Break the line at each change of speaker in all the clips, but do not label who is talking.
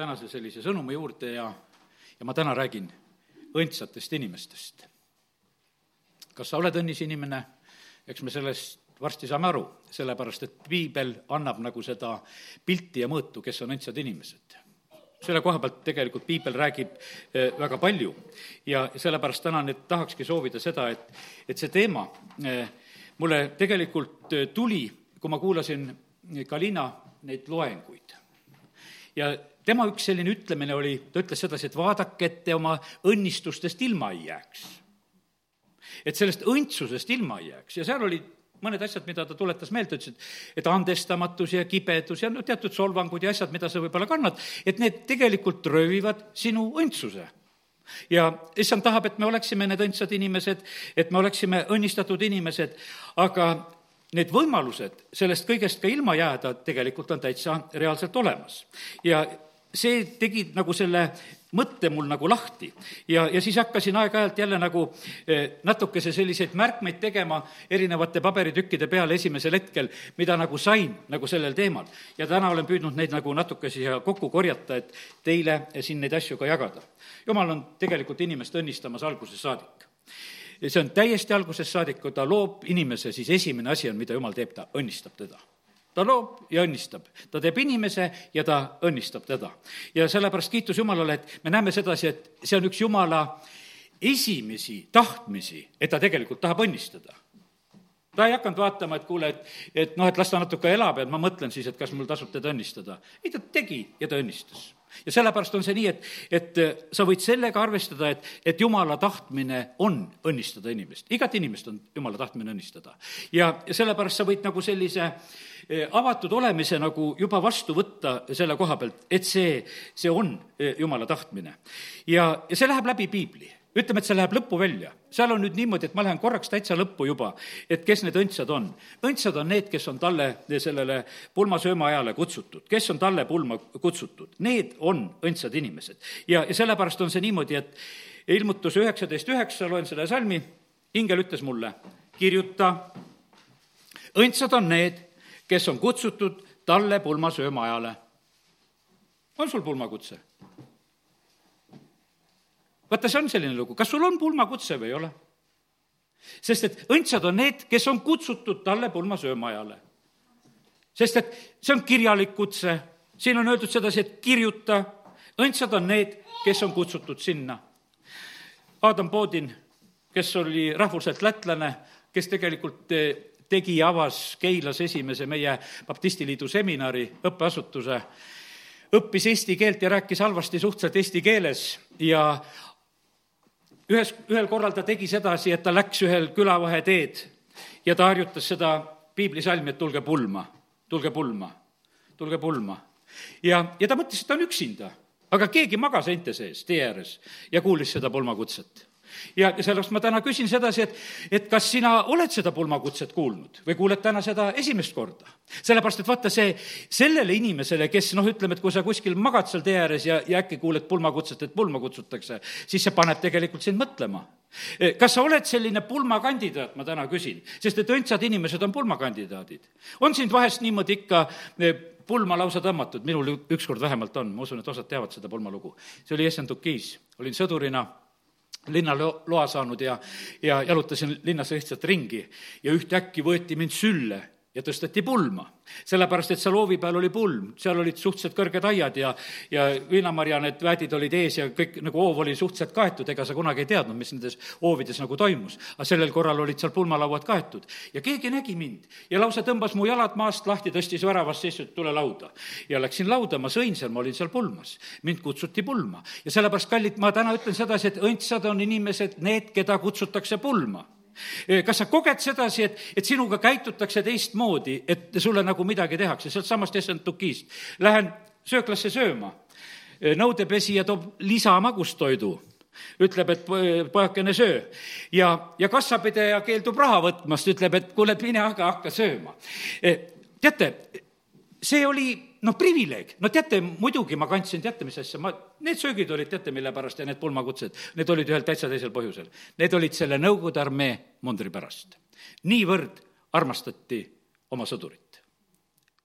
tänase sellise sõnumi juurde ja, ja ma täna räägin õndsatest inimestest. kas sa oled õnnis inimene, eks me sellest varsti saame aru, sellepärast et piibel annab nagu seda pilti ja mõõtu, kes on õndsad inimesed selle koha pealt tegelikult piibel räägib eh, väga palju ja sellepärast täna nüüd tahakski soovida seda, et, et see teema eh, mulle tegelikult eh, tuli, kui ma kuulasin Kalina neid loenguid. ja tema üks selline ütlemine oli, ta ütles sedasi, et vaadake, et te oma õnnistustest ilma ei jääks. et sellest õndsusest ilma ei jääks ja seal olid mõned asjad, mida ta tuletas meelde, ütles, et et andestamatus ja kibedus ja no teatud solvangud ja asjad, mida sa võib-olla kannad, et need tegelikult röövivad sinu õndsuse ja issand tahab, et me oleksime need õndsad inimesed, et me oleksime õnnistatud inimesed, aga need võimalused sellest kõigest ka ilma jääda tegelikult on täitsa reaalselt olemas. ja see tegi nagu selle mõtte mul nagu lahti. ja, ja siis hakkasin aeg-ajalt jälle nagu eh, natukese selliseid märkmeid tegema erinevate paberitükkide peale esimesel hetkel, mida nagu sain nagu sellel teemal. ja täna olen püüdnud neid nagu natuke siia kokku korjata, et teile siin neid asju ka jagada. jumal on tegelikult inimest õnnistamas algusest saadik see on täiesti algusest saadik, kui ta loob inimese, siis esimene asi on, mida jumal teeb, ta õnnistab teda ta loob ja õnnistab. ta teeb inimese ja ta õnnistab teda. ja sellepärast kiitus Jumalale, et me näeme sedasi, et see on üks Jumala esimesi tahtmisi, et ta tegelikult tahab õnnistada ta ei hakanud vaatama, et kuule, et, et noh, et las ta natuke elab ja ma mõtlen siis, et kas mul tasub teda õnnistada. ei, ta tegi ja ta õnnistas. ja sellepärast on see nii, et, et sa võid sellega arvestada, et, et jumala tahtmine on õnnistada inimest. igat inimest on jumala tahtmine õnnistada. ja, sellepärast sa võid nagu sellise äh, avatud olemise nagu juba vastu võtta selle koha pealt, et see, see on eh, jumala tahtmine. ja, ja see läheb läbi piibli ütleme, et see läheb lõppu välja. seal on nüüd niimoodi, et ma lähen korraks täitsa lõppu juba, et kes need õndsad on. õndsad on need, kes on talle, sellele pulmasöömaajale kutsutud, kes on talle pulma kutsutud, need on õndsad inimesed. ja, ja sellepärast on see niimoodi, et ilmutus üheksateist üheksa, loen selle salmi, ingel ütles mulle, kirjuta, õndsad on need, kes on kutsutud talle pulmasöömaajale. on sul pulmakutse? Vaata, see on selline lugu, kas sul on pulmakutse või ei ole? sest et õndsad on need, kes on kutsutud talle pulmasöömaajale. sest et see on kirjalik kutse, siin on öeldud sedasi, et kirjuta, õndsad on need, kes on kutsutud sinna. Adam Podin, kes oli rahvuselt lätlane, kes tegelikult eh, tegi ja avas Keilas esimese meie baptistiliidu seminari, õppeasutuse, õppis eesti keelt ja rääkis halvasti suhteliselt eesti keeles ja ühes, ühel korral ta tegi sedasi, et ta läks ühel külavaheteed ja ta harjutas seda piiblisalmi, et tulge pulma, tulge pulma, tulge pulma. ja, ja ta mõtles, et ta on üksinda, aga keegi magas einte sees tee ääres ja kuulis seda pulmakutset ja sellepärast ma täna küsin sedasi, et, et kas sina oled seda pulmakutset kuulnud või kuuled täna seda esimest korda? sellepärast, et vaata see, sellele inimesele, kes noh, ütleme, et kui sa kuskil magad seal tee ääres ja, ja äkki kuuled pulmakutset, et pulma kutsutakse, siis see paneb tegelikult sind mõtlema. kas sa oled selline pulmakandidaat, ma täna küsin, sest et õndsad inimesed on pulmakandidaadid. on sind vahest niimoodi ikka e, pulma lausa tõmmatud, minul ükskord vähemalt on, ma usun, et osad teavad seda pulmalugu. see oli Essendukis, olin sõdurina linnaloa saanud ja, ja jalutasin linnas lihtsalt ringi. Ja ühtäkki võeti mind sülle ja tõsteti pulma. sellepärast, et seal hoovi peal oli pulm, seal olid suhteliselt kõrged aiad ja, ja viinamarja need väedid olid ees ja kõik nagu hoov oli suhteliselt kaetud, ega sa kunagi ei teadnud, mis nendes hoovides nagu toimus. aga sellel korral olid seal pulmalauad kaetud ja keegi nägi mind ja lausa tõmbas mu jalad maast lahti, tõstis väravast sisse, et tule lauda. ja läksin lauda, ma sõin seal, ma olin seal pulmas. mind kutsuti pulma ja sellepärast, kallid, ma täna ütlen sedasi, et õndsad on inimesed, need, keda kutsutakse pulma kas sa koged sedasi, et, et sinuga käitutakse teistmoodi, et sulle nagu midagi tehakse, sealtsamast Essentukist. Lähen sööklasse sööma, nõudepesija toob lisamagusttoidu ütleb, et pojakene, söö. ja, ja kassapidaja keeldub raha võtmast, ütleb, et kuule, et mine aga hakka sööma. teate, see oli noh, privileeg, no teate, muidugi ma kandsin, teate, mis asja, ma, need söögid olid, teate, mille pärast ja need pulmakutsed, need olid ühel täitsa teisel põhjusel. Need olid selle Nõukogude armee mundri pärast. niivõrd armastati oma sõdurit.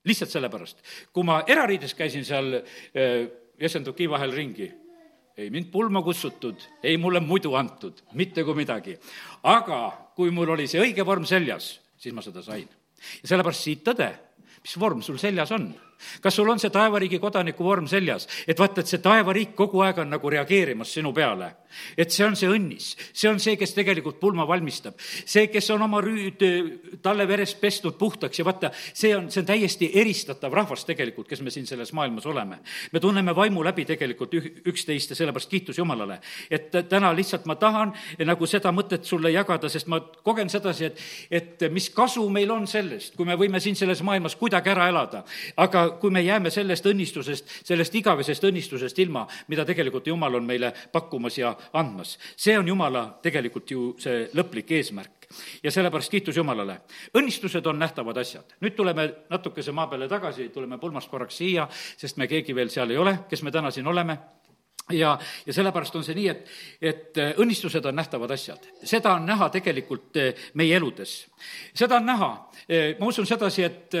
lihtsalt sellepärast. kui ma erariides käisin seal äh, jäsendub kii vahel ringi. ei mind pulma kutsutud, ei mulle muidu antud, mitte kui midagi. aga kui mul oli see õige vorm seljas, siis ma seda sain. ja sellepärast siit tõde, mis vorm sul seljas on kas sul on see taevariigi kodaniku vorm seljas, et vaata, et see taevariik kogu aeg on nagu reageerimas sinu peale. Et see on see õnnis, see on see, kes tegelikult pulma valmistab, see, kes on oma rüüd talle verest pestud puhtaks ja vaata, see on, see on täiesti eristatav rahvas tegelikult, kes me siin selles maailmas oleme. me tunneme vaimu läbi tegelikult üh-, üksteist ja sellepärast kiitus Jumalale. et täna lihtsalt ma tahan nagu seda mõtet sulle jagada, sest ma kogen sedasi, et, et mis kasu meil on sellest, kui me võime siin selles maailmas kuidagi ära elada, aga kui me jääme sellest õnnistusest, sellest igavesest õnnistusest ilma, mida tegelikult Jumal on meile pakkumas ja andmas. see on Jumala tegelikult ju see lõplik eesmärk ja sellepärast kiitus Jumalale. õnnistused on nähtavad asjad. nüüd tuleme natukese maa peale tagasi, tuleme pulmast korraks siia, sest me keegi veel seal ei ole, kes me täna siin oleme ja, ja sellepärast on see nii, et, et õnnistused on nähtavad asjad. seda on näha tegelikult eh, meie eludes. seda on näha, eh, ma usun sedasi, et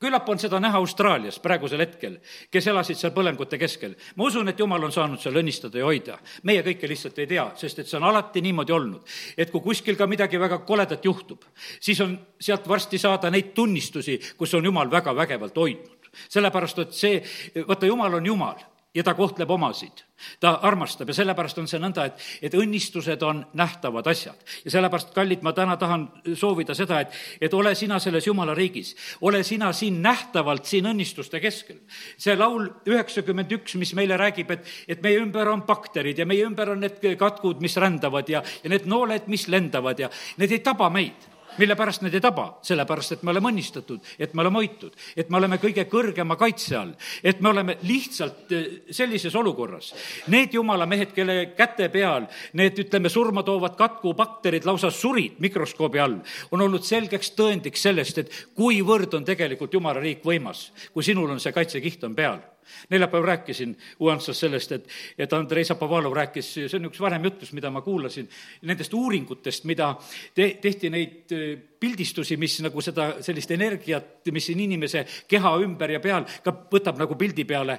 küllap on seda näha Austraalias praegusel hetkel, kes elasid seal põlengute keskel. ma usun, et jumal on saanud seal õnnistada ja hoida. meie kõike lihtsalt ei tea, sest et see on alati niimoodi olnud, et kui kuskil ka midagi väga koledat juhtub, siis on sealt varsti saada neid tunnistusi, kus on jumal väga vägevalt hoidnud. sellepärast, et see, vaata, jumal on jumal ja ta kohtleb omasid. ta armastab ja sellepärast on see nõnda, et, et õnnistused on nähtavad asjad. ja sellepärast, kallid, ma täna tahan soovida seda, et, et ole sina selles jumala riigis, ole sina siin nähtavalt siin õnnistuste keskel. see laul üheksakümmend üks, mis meile räägib, et, et meie ümber on bakterid ja meie ümber on need katkud, mis rändavad ja, ja need nooled, mis lendavad ja need ei taba meid mille pärast need ei taba? sellepärast, et me oleme õnnistatud, et me oleme hoitud, et me oleme kõige kõrgema kaitse all, et me oleme lihtsalt eh, sellises olukorras. Need jumala mehed, kelle käte peal need, ütleme, surma toovad katkubakterid lausa surid mikroskoobi all, on olnud selgeks tõendiks sellest, et kuivõrd on tegelikult jumala riik võimas, kui sinul on see kaitsekiht on peal neljapäeval rääkisin Uansas sellest, et, et Andrei Zapovalov rääkis, see on üks vanem jutlus, mida ma kuulasin, nendest uuringutest, mida te-, tehti neid äh, pildistusi, mis nagu seda, sellist energiat, mis siin inimese keha ümber ja peal ka võtab nagu pildi peale,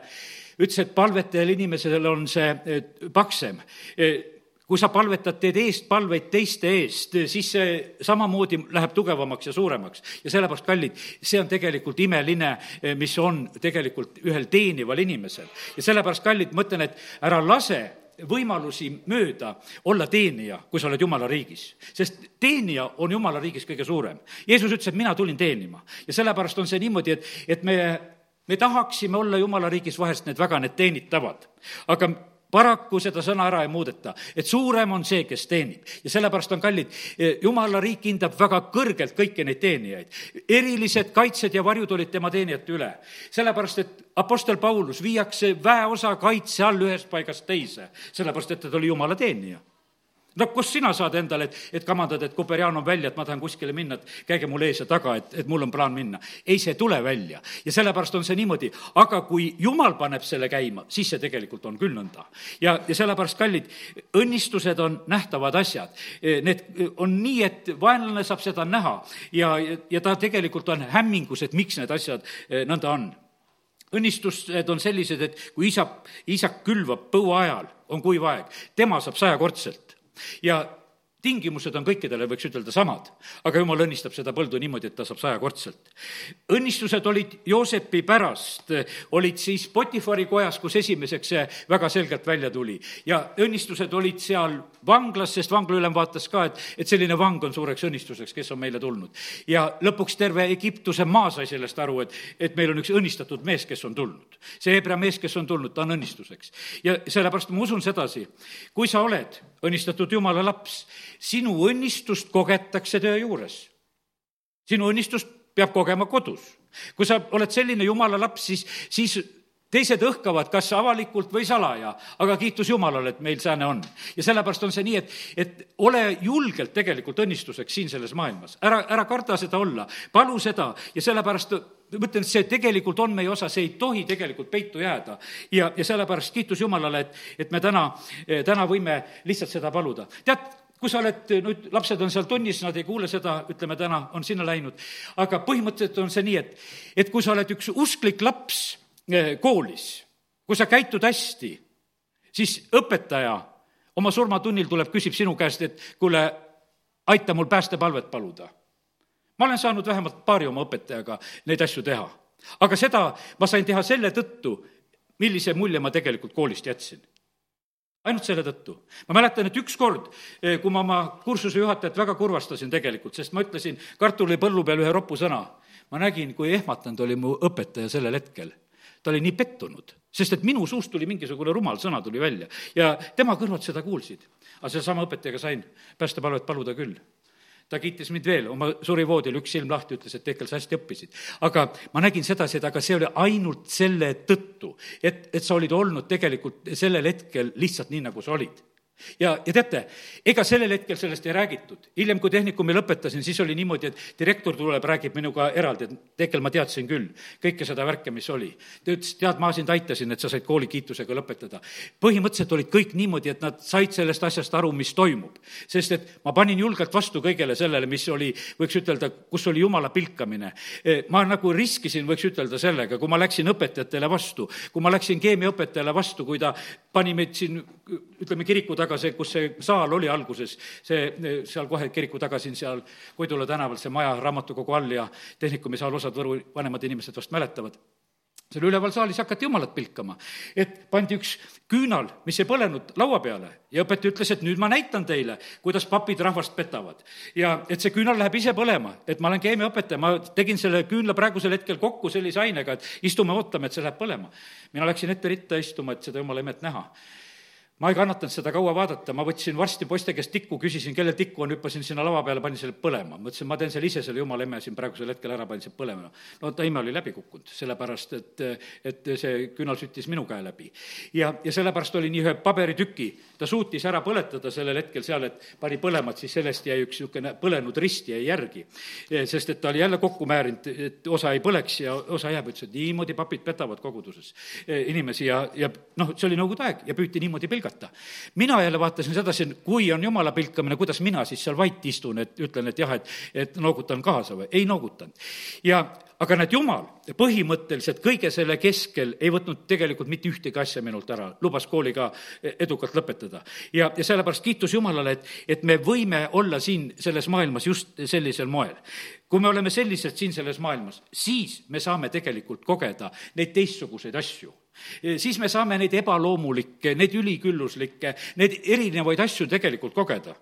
ütles, et palvetajal inimesel on see äh, paksem. Äh, kui sa palvetad, teed eestpalveid teiste eest, siis see samamoodi läheb tugevamaks ja suuremaks. ja sellepärast, kallid, see on tegelikult imeline, mis on tegelikult ühel teenival inimesel. ja sellepärast, kallid, ma ütlen, et ära lase võimalusi mööda olla teenija, kui sa oled jumala riigis. sest teenija on jumala riigis kõige suurem. Jeesus ütles, et mina tulin teenima ja sellepärast on see niimoodi, et, et me me tahaksime olla jumala riigis vahest need väga need teenitavad, aga paraku seda sõna ära ei muudeta, et suurem on see, kes teenib. ja sellepärast on kallid, e, jumala riik hindab väga kõrgelt kõiki neid teenijaid. erilised kaitsed ja varjud olid tema teenijate üle. sellepärast, et Apostel Paulus viiakse väeosa kaitse all ühest paigast teise, sellepärast et ta oli jumala teenija no kust sina saad endale, et, et kamandad, et Kuperjan on välja, et ma tahan kuskile minna, et käige mul ees ja taga, et, et mul on plaan minna. ei, see ei tule välja ja sellepärast on see niimoodi, aga kui jumal paneb selle käima, siis see tegelikult on küll nõnda. ja, ja sellepärast, kallid, õnnistused on nähtavad asjad. Need on nii, et vaenlane saab seda näha ja, ja ta tegelikult on hämmingus, et miks need asjad eh, nõnda on õnnistused on sellised, et kui isak, isak külvab põua ajal, on kuiv aeg, tema saab sajakordselt ja tingimused on kõikidele, võiks ütelda, samad, aga jumal õnnistab seda põldu niimoodi, et ta saab sajakordselt. õnnistused olid Joosepi pärast, olid siis Potifari kojas, kus esimeseks see väga selgelt välja tuli. ja õnnistused olid seal vanglas, sest vanglaülem vaatas ka, et, et selline vang on suureks õnnistuseks, kes on meile tulnud. ja lõpuks terve Egiptuse maa sai sellest aru, et, et meil on üks õnnistatud mees, kes on tulnud. see Hebra mees, kes on tulnud, ta on õnnistuseks. ja sellepärast ma usun sedasi, kui sa oled õnnistatud jumala laps, sinu õnnistust kogetakse töö juures. sinu õnnistust peab kogema kodus. kui sa oled selline jumala laps, siis, siis teised õhkavad kas avalikult või salaja, aga kiitus Jumalale, et meil sääne on. ja sellepärast on see nii, et, et ole julgelt tegelikult õnnistuseks siin selles maailmas. ära, ära karda seda olla, palu seda ja sellepärast ma ütlen, see tegelikult on meie osa, see ei tohi tegelikult peitu jääda. ja, ja sellepärast kiitus Jumalale, et, et me täna, täna võime lihtsalt seda paluda. tead, kui sa oled, nüüd lapsed on seal tunnis, nad ei kuule seda, ütleme täna on sinna läinud, aga põhimõtteliselt on see nii, et, et kui sa oled üks usklik laps eh, koolis, kui sa käitud hästi, siis õpetaja oma surmatunnil tuleb, küsib sinu käest, et kuule, aita mul päästepalvet paluda. Ma olen saanud vähemalt paari oma õpetajaga neid asju teha. aga seda ma sain teha selle tõttu, millise mulje ma tegelikult koolist jätsin ainult selle tõttu. ma mäletan, et ükskord, eh, kui ma oma kursuse juhatajat väga kurvastasin tegelikult, sest ma ütlesin kartulipõllu peal ühe ropu sõna, ma nägin, kui ehmatanud oli mu õpetaja sellel hetkel. ta oli nii pettunud, sest et minu suust tuli mingisugune rumal sõna tuli välja ja tema kõrvad seda kuulsid. aga sellesama õpetajaga sain päästepalvet paluda küll ta kiitis mind veel oma surivoodil, üks silm lahti, ütles, et Tehkel, sa hästi õppisid. aga ma nägin sedasi, et aga see oli ainult selle tõttu, et, et sa olid olnud tegelikult sellel hetkel lihtsalt nii, nagu sa olid ja, ja teate, ega sellel hetkel sellest ei räägitud. hiljem, kui tehnikumi lõpetasin, siis oli niimoodi, et direktor tuleb, räägib minuga eraldi, et Tekel, ma teadsin küll kõike seda värke, mis oli. ta ütles, tead, ma sind aitasin, et sa said kooli kiitusega lõpetada. põhimõtteliselt olid kõik niimoodi, et nad said sellest asjast aru, mis toimub. sest et ma panin julgelt vastu kõigele sellele, mis oli, võiks ütelda, kus oli jumala pilkamine. E, ma nagu riskisin, võiks ütelda sellega, kui ma läksin õpetajatele vastu, kui ma läksin keemiaõpetajale vastu, kui ta pani meid siin, ütleme, kiriku taga, see, kus see saal oli alguses, see, seal kohe kiriku taga siin seal Koidula tänaval, see maja raamatukogu all ja tehnikumi saal, osad Võru vanemad inimesed vast mäletavad seal üleval saalis hakati jumalat pilkama. et pandi üks küünal, mis ei põlenud, laua peale ja õpetaja ütles, et nüüd ma näitan teile, kuidas papid rahvast petavad. ja et see küünal läheb ise põlema, et ma olen keemiaõpetaja, ma tegin selle küünla praegusel hetkel kokku sellise ainega, et istume, ootame, et see läheb põlema. mina läksin ette ritta istuma, et seda jumala imet näha ma ei kannatanud seda kaua vaadata, ma võtsin varsti poiste käest tikku, küsisin, kellel tikku on, hüppasin sinna lava peale, panin selle põlema. mõtlesin, ma teen selle ise, selle jumala emme siin praegusel hetkel ära, panin selle põlema. no ta ime oli läbi kukkunud, sellepärast et, et see küünal süttis minu käe läbi. ja, ja sellepärast oli nii ühe paberitüki, ta suutis ära põletada sellel hetkel seal, et pani põlema, et siis sellest jäi üks niisugune põlenud rist jäi järgi. sest et ta oli jälle kokku määrinud, et osa ei põleks ja osa jääb, ütles, et niimoodi papid petavad koguduses inimesi ja, ja noh, see oli Nõukogude aeg ja püüti niimoodi pilgata pilgata. mina jälle vaatasin sedasi, kui on jumala pilkamine, kuidas mina siis seal vait istun, et ütlen, et jah, et, et noogutan kaasa või, ei noogutanud. ja aga näed, Jumal põhimõtteliselt kõige selle keskel ei võtnud tegelikult mitte ühtegi asja minult ära, lubas kooli ka edukalt lõpetada. ja, ja sellepärast kiitus Jumalale, et, et me võime olla siin selles maailmas just sellisel moel. kui me oleme sellised siin selles maailmas, siis me saame tegelikult kogeda neid teistsuguseid asju siis me saame neid ebaloomulikke, neid ülikülluslikke, neid erinevaid asju tegelikult kogeda.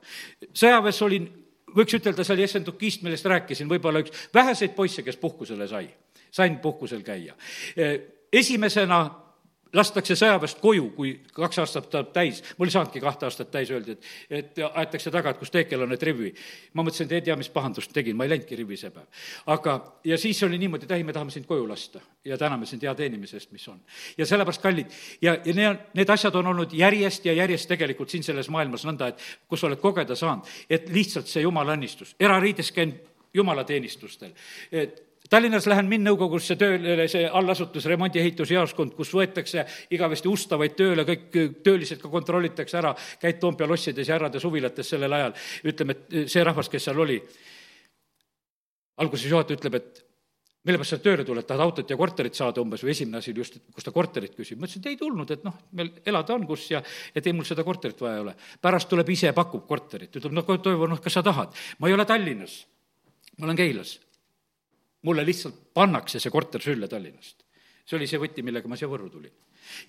sõjaväes olin, võiks ütelda, see oli Essendukist, millest rääkisin, võib-olla üks väheseid poisse, kes puhkusele sai. sain puhkusel käia. esimesena lastakse sõjaväest koju, kui kaks aastat saab täis, mul ei saanudki kahte aastat täis, öeldi, et, et aetakse taga, et kus Teekel on, et rivi. ma mõtlesin, et ei tea, mis pahandust tegin, ma ei läinudki rivi see päev. aga, ja siis oli niimoodi, et ei, me tahame sind koju lasta ja täname sind hea teenimise eest, mis on. ja sellepärast, kallid, ja, ja need, need asjad on olnud järjest ja järjest tegelikult siin selles maailmas nõnda, et kus oled kogeda saanud, et lihtsalt see jumala õnnistus, erariides käin jumalateenistustel, et Tallinnas lähen Minnõukogusse tööle, see allasutus, remondi-ehitusjaoskond, kus võetakse igavesti ustavaid tööle, kõik töölised ka kontrollitakse ära, käid Toompea lossides ja härrade suvilates sellel ajal, ütleme, et see rahvas, kes seal oli, alguses juhataja ütleb, et mille pärast sa tööle tuled, tahad autot ja korterit saada umbes või esimene asi just, kus ta korterit küsib. ma ütlesin, et ei tulnud, et noh, meil elada on kus ja et ei, mul seda korterit vaja ei ole. pärast tuleb ise, pakub korterit, ütleb, noh, Toivo, noh, kas sa tahad? ma ei ole Tallinnas, ma olen Keilas mulle lihtsalt pannakse see korter sülle Tallinnast. see oli see võti, millega ma siia Võrru tulin.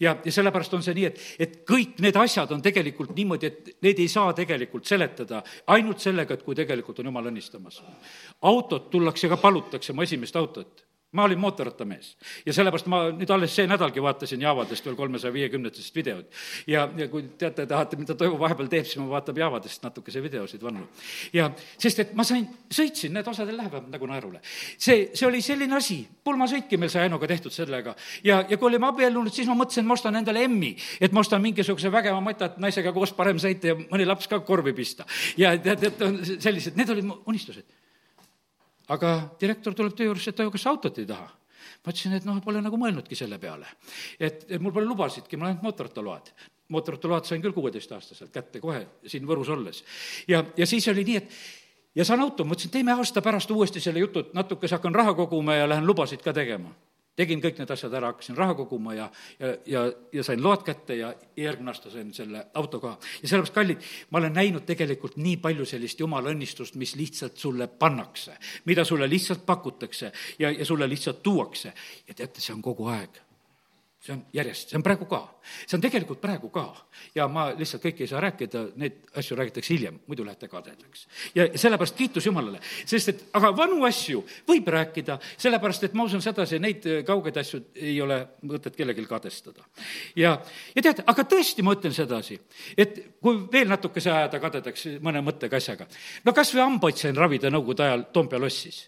ja, ja sellepärast on see nii, et, et kõik need asjad on tegelikult niimoodi, et need ei saa tegelikult seletada ainult sellega, et kui tegelikult on jumal õnnistamas. autot tullakse ka, palutakse mu esimest autot ma olin mootorrattamees ja sellepärast ma nüüd alles see nädalgi vaatasin Javadest veel kolmesaja viiekümnendatest videot. ja, ja kui teate, tahate, mida Toivo vahepeal teeb, siis ma vaatab Javadest natukese videosid vannu. ja sest, et ma sain, sõitsin, need osadel lähevad nagu naerule. see, see oli selline asi, pulmasõitki meil sai Ainuga tehtud sellega. ja, ja kui olime abiellunud, siis ma mõtlesin, ma ostan endale emmi, et ma ostan mingisuguse vägeva mata, et naisega koos parem sõita ja mõni laps ka korvi pista. ja tead, et on sellised, need olid mu unistused aga direktor tuleb töö juurde, et kas sa autot ei taha? ma ütlesin, et noh, pole nagu mõelnudki selle peale. et, et mul pole lubasidki, mul ainult mootorrattaload. mootorrattaload sain küll kuueteistaastaselt kätte kohe siin Võrus olles. ja, ja siis oli nii, et ja saan auto, mõtlesin, teeme aasta pärast uuesti selle jutu, et natukese hakkan raha koguma ja lähen lubasid ka tegema tegin kõik need asjad ära, hakkasin raha koguma ja, ja, ja, ja sain load kätte ja järgmine aasta sain selle auto ka. ja sellepärast, kallid, ma olen näinud tegelikult nii palju sellist jumala õnnistust, mis lihtsalt sulle pannakse, mida sulle lihtsalt pakutakse ja, ja sulle lihtsalt tuuakse. ja teate, see on kogu aeg see on järjest, see on praegu ka. see on tegelikult praegu ka. ja ma lihtsalt kõike ei saa rääkida, neid asju räägitakse hiljem, muidu lähete kadedaks. ja sellepärast kiitus Jumalale, sest et aga vanu asju võib rääkida, sellepärast et ma usun sedasi, neid kaugeid asju ei ole mõtet kellelgi kadestada. ja, ja tead, aga tõesti ma ütlen sedasi, et kui veel natukese ajada kadedaks mõne mõttega asjaga, no kas või hambaid sain ravida Nõukogude ajal Toompea lossis.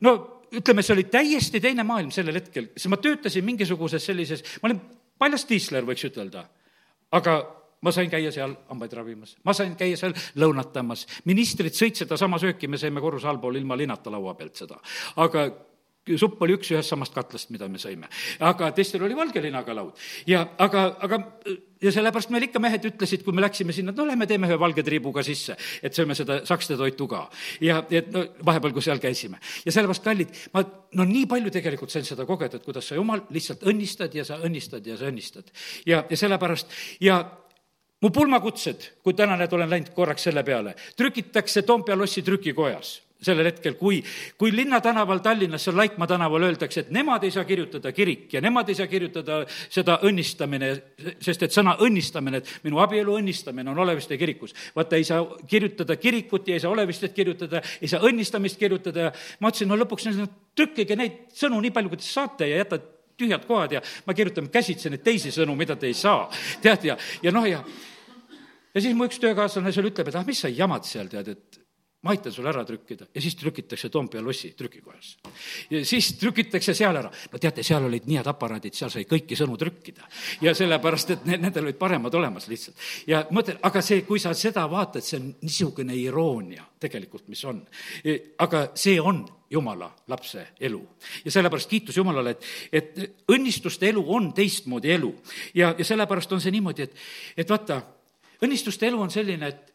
no ütleme, see oli täiesti teine maailm sellel hetkel, sest ma töötasin mingisuguses sellises, ma olin paljas diisler, võiks ütelda, aga ma sain käia seal hambaid ravimas, ma sain käia seal lõunatamas, ministrid sõid sedasama sööki, me sõime korruse allpool ilma linata laua pealt seda. aga supp oli üks ühest samast katlast, mida me sõime. aga teistel oli valge linaga laud. ja aga, aga ja sellepärast meil ikka mehed ütlesid, kui me läksime sinna, et no lähme teeme ühe valge triibuga sisse, et sööme seda sakste toitu ka. ja, et no vahepeal, kui seal käisime. ja sellepärast, kallid, ma no nii palju tegelikult sain seda kogeda, et kuidas sa jumal lihtsalt õnnistad ja sa õnnistad ja sa õnnistad. ja, ja sellepärast ja mu pulmakutsed, kui täna need olen läinud korraks selle peale, trükitakse Toompea lossi trükikojas sellel hetkel, kui, kui linnatänaval Tallinnas, seal Laikmaa tänaval öeldakse, et nemad ei saa kirjutada kirik ja nemad ei saa kirjutada seda õnnistamine, sest et sõna õnnistamine, et minu abielu õnnistamine on Oleviste kirikus. vaata, ei saa kirjutada kirikut ja ei saa Olevistet kirjutada, ei saa õnnistamist kirjutada ja ma ütlesin, no lõpuks trükkige neid sõnu nii palju, kui te saate ja jätate tühjad kohad ja ma kirjutan käsitsi neid teisi sõnu, mida te ei saa. tead, ja, ja noh, ja ja siis mu üks töökaaslane seal ütleb, et ah, mis sa jamad seal, tead, et ma aitan sul ära trükkida ja siis trükitakse Toompea lossi trükikojas. ja siis trükitakse seal ära. no teate, seal olid nii head aparaadid, seal sai kõiki sõnu trükkida. ja sellepärast, et need, nendel olid paremad olemas lihtsalt. ja mõtle, aga see, kui sa seda vaatad, see on niisugune iroonia tegelikult, mis on. aga see on jumala lapse elu. ja sellepärast kiitus Jumalale, et, et õnnistuste elu on teistmoodi elu. ja, ja sellepärast on see niimoodi, et, et vaata, õnnistuste elu on selline, et,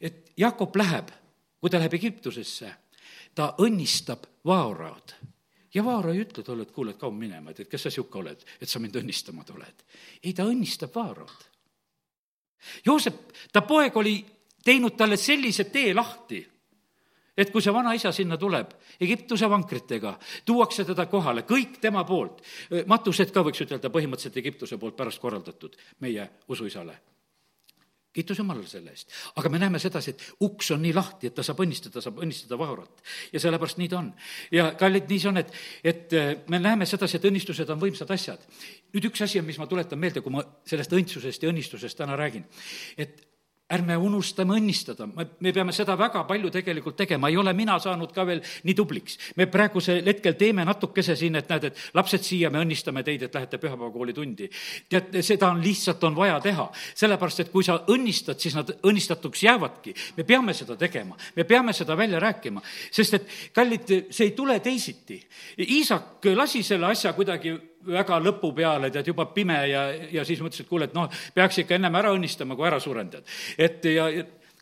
et Jakob läheb kui ta läheb Egiptusesse, ta õnnistab Vaaraod ja Vaara ei ütle talle, et kuule, et kaua minema, et, et kes sa sihuke oled, et sa mind õnnistama tuled. ei, ta õnnistab Vaaraod. Joosep, ta poeg oli teinud talle sellise tee lahti, et kui see vanaisa sinna tuleb, Egiptuse vankritega, tuuakse teda kohale, kõik tema poolt, matused ka võiks ütelda põhimõtteliselt Egiptuse poolt pärast korraldatud meie usuisale kiitus Jumalale selle eest. aga me näeme sedasi, et uks on nii lahti, et ta saab õnnistada, saab õnnistada Vahurat. ja sellepärast nii ta on. ja kallid, nii see on, et, et äh, me näeme sedasi, et õnnistused on võimsad asjad. nüüd üks asi on, mis ma tuletan meelde, kui ma sellest õndsusest ja õnnistusest täna räägin. et ärme unustame õnnistada, me, me peame seda väga palju tegelikult tegema, ei ole mina saanud ka veel nii tubliks. me praegusel hetkel teeme natukese siin, et näed, et lapsed siia, me õnnistame teid, et lähete pühapäevakooli tundi. tead, seda on lihtsalt, on vaja teha, sellepärast et kui sa õnnistad, siis nad õnnistatuks jäävadki. me peame seda tegema, me peame seda välja rääkima, sest et kallid, see ei tule teisiti. Iisak lasi selle asja kuidagi väga lõpu peale, tead, juba pime ja, ja siis mõtlesin, et kuule, et noh, peaks ikka ennem ära õnnistama, kui ära suren, tead. et ja,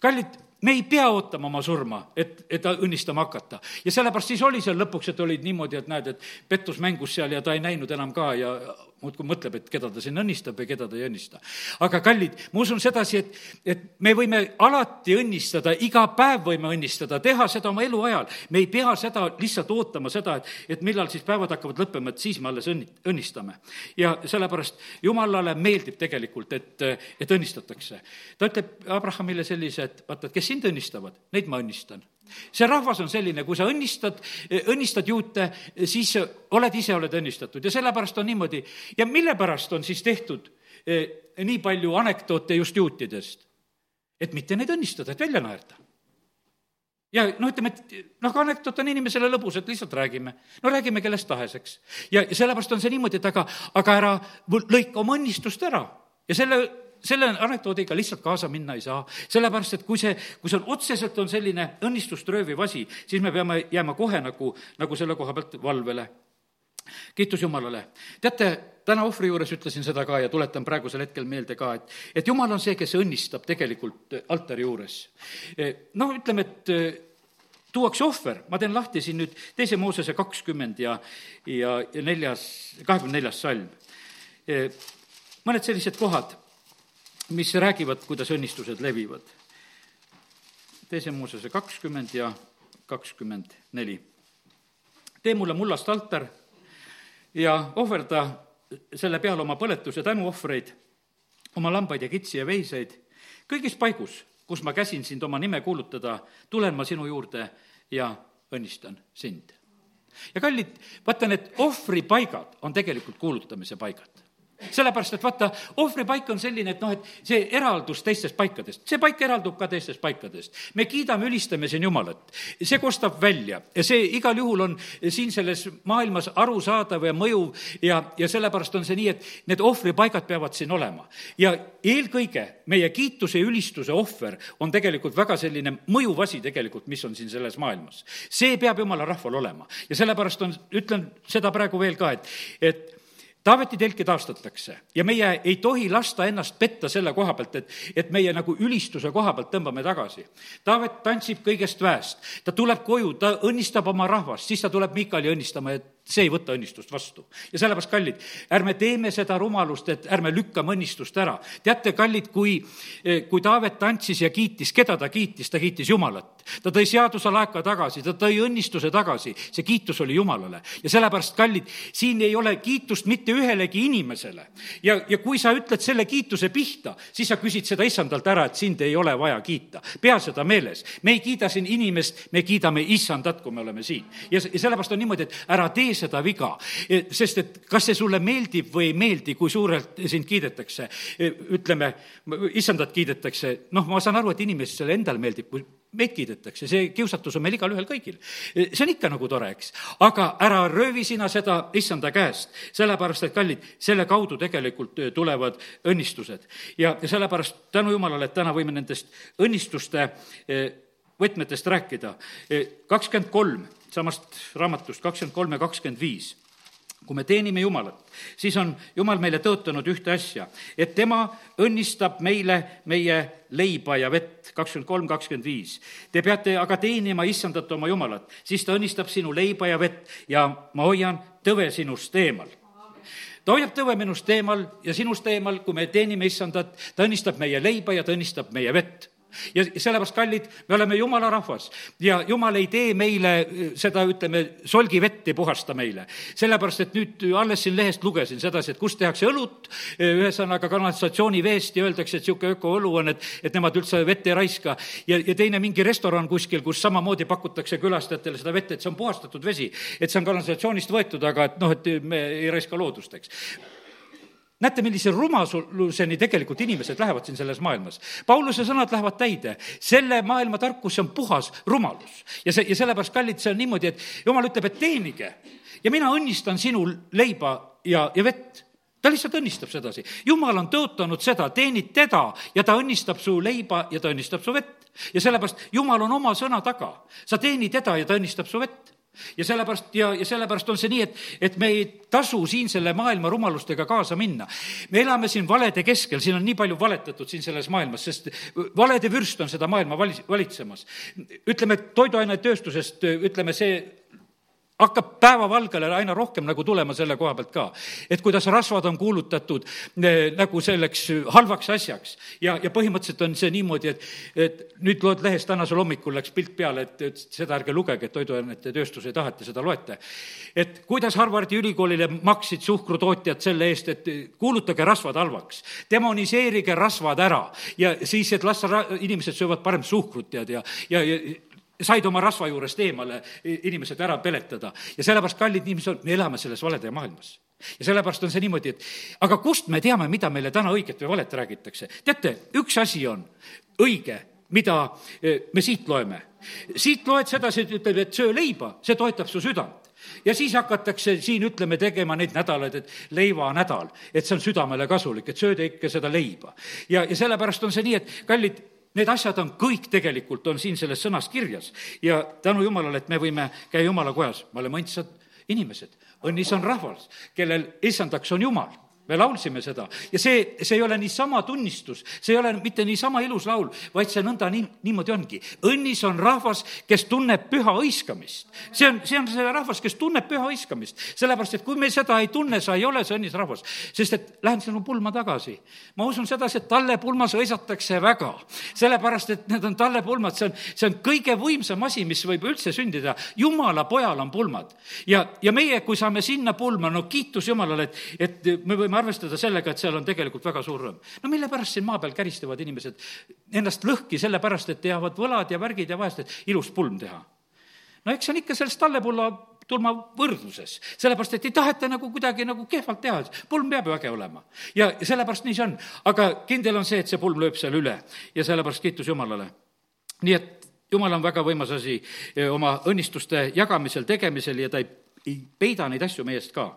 kallid, me ei pea ootama oma surma, et, et õnnistama hakata. ja sellepärast siis oli seal lõpuks, et olid niimoodi, et näed, et pettus mängus seal ja ta ei näinud enam ka ja muudkui mõtleb, et keda ta siin õnnistab ja keda ta ei õnnista. aga kallid, ma usun sedasi, et, et me võime alati õnnistada, iga päev võime õnnistada, teha seda oma eluajal. me ei pea seda lihtsalt ootama, seda, et, et millal siis päevad hakkavad lõppema, et siis me alles õnni-, õnnistame. ja sellepärast Jumalale meeldib tegelikult, et, et õnnistatakse. ta ütleb Abrahamile sellise, et vaata, et kes sind õnnistavad, neid ma õnnistan see rahvas on selline, kui sa õnnistad, õnnistad juute, siis oled ise, oled õnnistatud ja sellepärast on niimoodi. ja mille pärast on siis tehtud eh, nii palju anekdoote just juutidest? et mitte neid õnnistada, et välja naerda ja noh, ütleme, et noh, anekdoot on inimesele lõbus, et lihtsalt räägime. no räägime kellest tahes, eks. ja sellepärast on see niimoodi, et aga, aga ära lõika oma õnnistust ära ja selle selle anekdoodiga lihtsalt kaasa minna ei saa, sellepärast et kui see, kui see on otseselt on selline õnnistust rööviv asi, siis me peame jääma kohe nagu, nagu selle koha pealt valvele. kiitus Jumalale. teate, täna ohvri juures ütlesin seda ka ja tuletan praegusel hetkel meelde ka, et, et Jumal on see, kes õnnistab tegelikult altari juures. noh, ütleme, et tuuakse ohver, ma teen lahti siin nüüd teise Moosese kakskümmend ja, ja, ja neljas, kahekümne neljas salm. mõned sellised kohad, mis räägivad, kuidas õnnistused levivad. teise Moosese kakskümmend ja kakskümmend neli. tee mulle mullast altar ja ohverda selle peale oma põletuse tänuohvreid, oma lambaid ja kitsi ja veiseid, kõigis paigus, kus ma käsin sind oma nime kuulutada, tulen ma sinu juurde ja õnnistan sind. ja kallid, vaata, need ohvripaigad on tegelikult kuulutamise paigad sellepärast, et vaata, ohvripaik on selline, et noh, et see eraldus teistest paikadest, see paik eraldub ka teistest paikadest. me kiidame, ülistame siin Jumalat, see kostab välja ja see igal juhul on siin selles maailmas arusaadav ja mõjuv ja, ja sellepärast on see nii, et need ohvripaigad peavad siin olema. ja eelkõige meie kiituse ja ülistuse ohver on tegelikult väga selline mõjuv asi tegelikult, mis on siin selles maailmas. see peab jumala rahval olema ja sellepärast on, ütlen seda praegu veel ka, et, et Taaveti telki taastatakse ja meie ei tohi lasta ennast petta selle koha pealt, et, et meie nagu ülistuse koha pealt tõmbame tagasi. Taavet tantsib kõigest väest, ta tuleb koju, ta õnnistab oma rahvast, siis ta tuleb Miikali õnnistama, et see ei võta õnnistust vastu. ja sellepärast, kallid, ärme teeme seda rumalust, et ärme lükkame õnnistust ära. teate, kallid, kui, kui Taavet tantsis ja kiitis, keda ta kiitis, ta kiitis Jumalat. ta tõi seaduse laeka tagasi, ta tõi õnnistuse tagasi, see kiitus oli Jumalale. ja sellepärast, kallid, siin ei ole kiitust mitte ühelegi inimesele. ja, ja kui sa ütled selle kiituse pihta, siis sa küsid seda issandalt ära, et sind ei ole vaja kiita. pea seda meeles. me ei kiida siin inimest, me kiidame issandat, kui me oleme siin. ja, ja sellepärast on niimoodi, et ära tee seda viga. E, sest et kas see sulle meeldib või ei meeldi, kui suurelt sind kiidetakse. E, ütleme, issandat kiidetakse, noh, ma saan aru, et inimesele endale meeldib, kui meid kiidetakse, see kiusatus on meil igalühel kõigil. E, see on ikka nagu tore, eks. aga ära röövi sina seda issanda käest, sellepärast et kallid, selle kaudu tegelikult tulevad õnnistused. ja sellepärast tänu jumalale, et täna võime nendest õnnistuste võtmetest rääkida. kakskümmend kolm samast raamatust kakskümmend kolm ja kakskümmend viis. Kui me teenime Jumalat, siis on Jumal meile tõotanud ühte asja, et tema õnnistab meile meie leiba ja vett, kakskümmend kolm, kakskümmend viis. Te peate aga teenima issandat oma Jumalat, siis ta õnnistab sinu leiba ja vett ja ma hoian tõve sinust eemal. Ta hoiab tõve minust eemal ja sinust eemal, kui me teenime issandat, ta õnnistab meie leiba ja ta õnnistab meie vett ja sellepärast, kallid, me oleme jumala rahvas ja jumal ei tee meile äh, seda, ütleme, solgivett ei puhasta meile. sellepärast, et nüüd alles siin lehest lugesin sedasi, et kus tehakse õlut, äh, ühesõnaga kanalisatsiooniveest ja öeldakse, et niisugune ökoõlu on, et, et nemad üldse vett ei raiska. ja, ja teine mingi restoran kuskil, kus samamoodi pakutakse külastajatele seda vett, et see on puhastatud vesi, et see on kanalisatsioonist võetud, aga et noh, et me ei raiska loodust, eks näete, millise rumaluseni tegelikult inimesed lähevad siin selles maailmas. Pauluse sõnad lähevad täide, selle maailma tarkus on puhas rumalus. ja see, ja sellepärast, kallid, see on niimoodi, et jumal ütleb, et teenige ja mina õnnistan sinul leiba ja, ja vett ta lihtsalt õnnistab sedasi. jumal on tõotanud seda, teenid teda ja ta õnnistab su leiba ja ta õnnistab su vett. ja sellepärast Jumal on oma sõna taga. sa teeni teda ja ta õnnistab su vett ja sellepärast ja, ja sellepärast on see nii, et, et me ei tasu siin selle maailma rumalustega kaasa minna. me elame siin valede keskel, siin on nii palju valetatud siin selles maailmas, sest valede vürst on seda maailma valis, valitsemas. ütleme, toiduainetööstusest, ütleme, see hakkab päevavalgele aina rohkem nagu tulema selle koha pealt ka. et kuidas rasvad on kuulutatud nagu selleks halvaks asjaks ja, ja põhimõtteliselt on see niimoodi, et, et nüüd loed lehest, tänasel hommikul läks pilt peale, et, et seda ärge lugege, et toiduainete tööstus ei taha, et te seda loete. et kuidas Harvardi ülikoolile maksid suhkrutootjad selle eest, et kuulutage rasvad halvaks, demoniseerige rasvad ära ja siis, et las inimesed söövad parem suhkrut, tead, ja, ja, ja said oma rasva juurest eemale inimesed ära peletada ja sellepärast, kallid inimesed, me elame selles valede maailmas ja sellepärast on see niimoodi, et aga kust me teame, mida meile täna õiget või valet räägitakse? teate, üks asi on õige, mida eh, me siit loeme. siit loed sedasi, et ütleb, et söö leiba, see toetab su südant ja siis hakatakse siin, ütleme, tegema neid nädalaid, et leivanädal, et see on südamele kasulik, et sööda ikka seda leiba. ja, ja sellepärast on see nii, et kallid, Need asjad on kõik tegelikult, on siin selles sõnas kirjas. Ja tänu Jumalale, et me võime käia Jumala kojas, me oleme õndsad inimesed, õnnis on rahvas, kellel issandaks on Jumal me laulsime seda ja see, see ei ole niisama tunnistus, see ei ole mitte niisama ilus laul, vaid see nõnda nii, niimoodi ongi. õnnis on rahvas, kes tunneb püha hõiskamist. see on, see on see rahvas, kes tunneb püha hõiskamist. sellepärast, et kui me seda ei tunne, sa ei ole see õnnis rahvas. sest et lähen sinu pulma tagasi. ma usun sedasi, et tallepulmas hõisatakse väga. sellepärast, et need on tallepulmad, see on, see on kõige võimsam asi, mis võib üldse sündida. jumala pojal on pulmad. ja, ja meie, kui saame sinna pulma, no kiitus Jumalale, et, et me võime arvestada sellega, et seal on tegelikult väga suur rõõm. no mille pärast siin maa peal käristavad inimesed ennast lõhki, sellepärast et teavad võlad ja värgid ja vahest, et ilus pulm teha? no eks see on ikka sellest tallepulla tulma võrdluses, sellepärast et ei taheta nagu kuidagi nagu kehvalt teha, pulm peab ju äge olema. ja sellepärast nii see on, aga kindel on see, et see pulm lööb seal üle ja sellepärast kiitus Jumalale. nii et Jumal on väga võimas asi eh, oma õnnistuste jagamisel, tegemisel ja ta ei, ei peida neid asju meie eest ka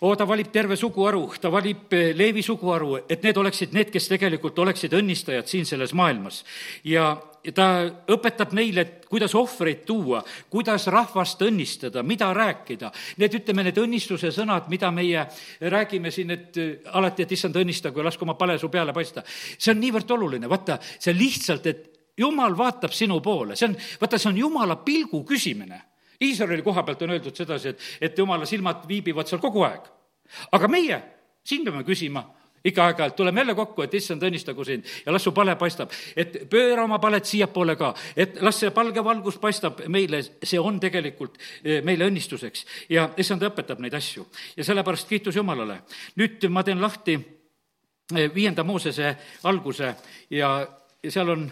oo, ta valib terve suguharu, ta valib eh, Leevi suguharu, et need oleksid need, kes tegelikult oleksid õnnistajad siin selles maailmas. ja ta õpetab neile, et kuidas ohvreid tuua, kuidas rahvast õnnistada, mida rääkida. Need, ütleme, need õnnistuse sõnad, mida meie räägime siin, et eh, alati, et issand, õnnistagu ja lasku oma pale su peale paista. see on niivõrd oluline, vaata, see lihtsalt, et jumal vaatab sinu poole, see on, vaata, see on jumala pilgu küsimine Iisraeli koha pealt on öeldud sedasi, et, et jumala silmad viibivad seal kogu aeg. aga meie, siin peame küsima, ikka aeg-ajalt tuleme jälle kokku, et issand, õnnistagu sind ja las su pale paistab, et pööra oma palet siiapoole ka, et las see palge valgus paistab meile, see on tegelikult eh, meile õnnistuseks ja issand õpetab neid asju ja sellepärast kiitus Jumalale. nüüd ma teen lahti eh, viienda Moosese alguse ja, ja seal on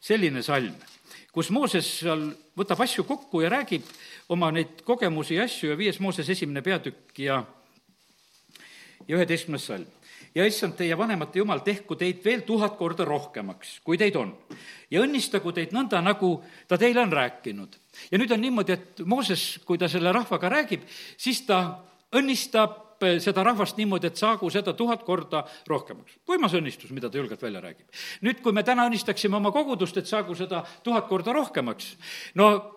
selline salm kus Mooses seal võtab asju kokku ja räägib oma neid kogemusi ja asju ja viies Mooses esimene peatükk ja, ja üheteistkümnes salm. ja issand, teie vanemate jumal, tehku teid veel tuhat korda rohkemaks, kui teid on. ja õnnistagu teid nõnda, nagu ta teile on rääkinud. ja nüüd on niimoodi, et Mooses, kui ta selle rahvaga räägib, siis ta õnnistab Eh, seda rahvast niimoodi, et saagu seda tuhat korda rohkemaks. võimas õnnistus, mida ta julgelt välja räägib. nüüd, kui me täna õnnistaksime oma kogudust, et saagu seda tuhat korda rohkemaks, no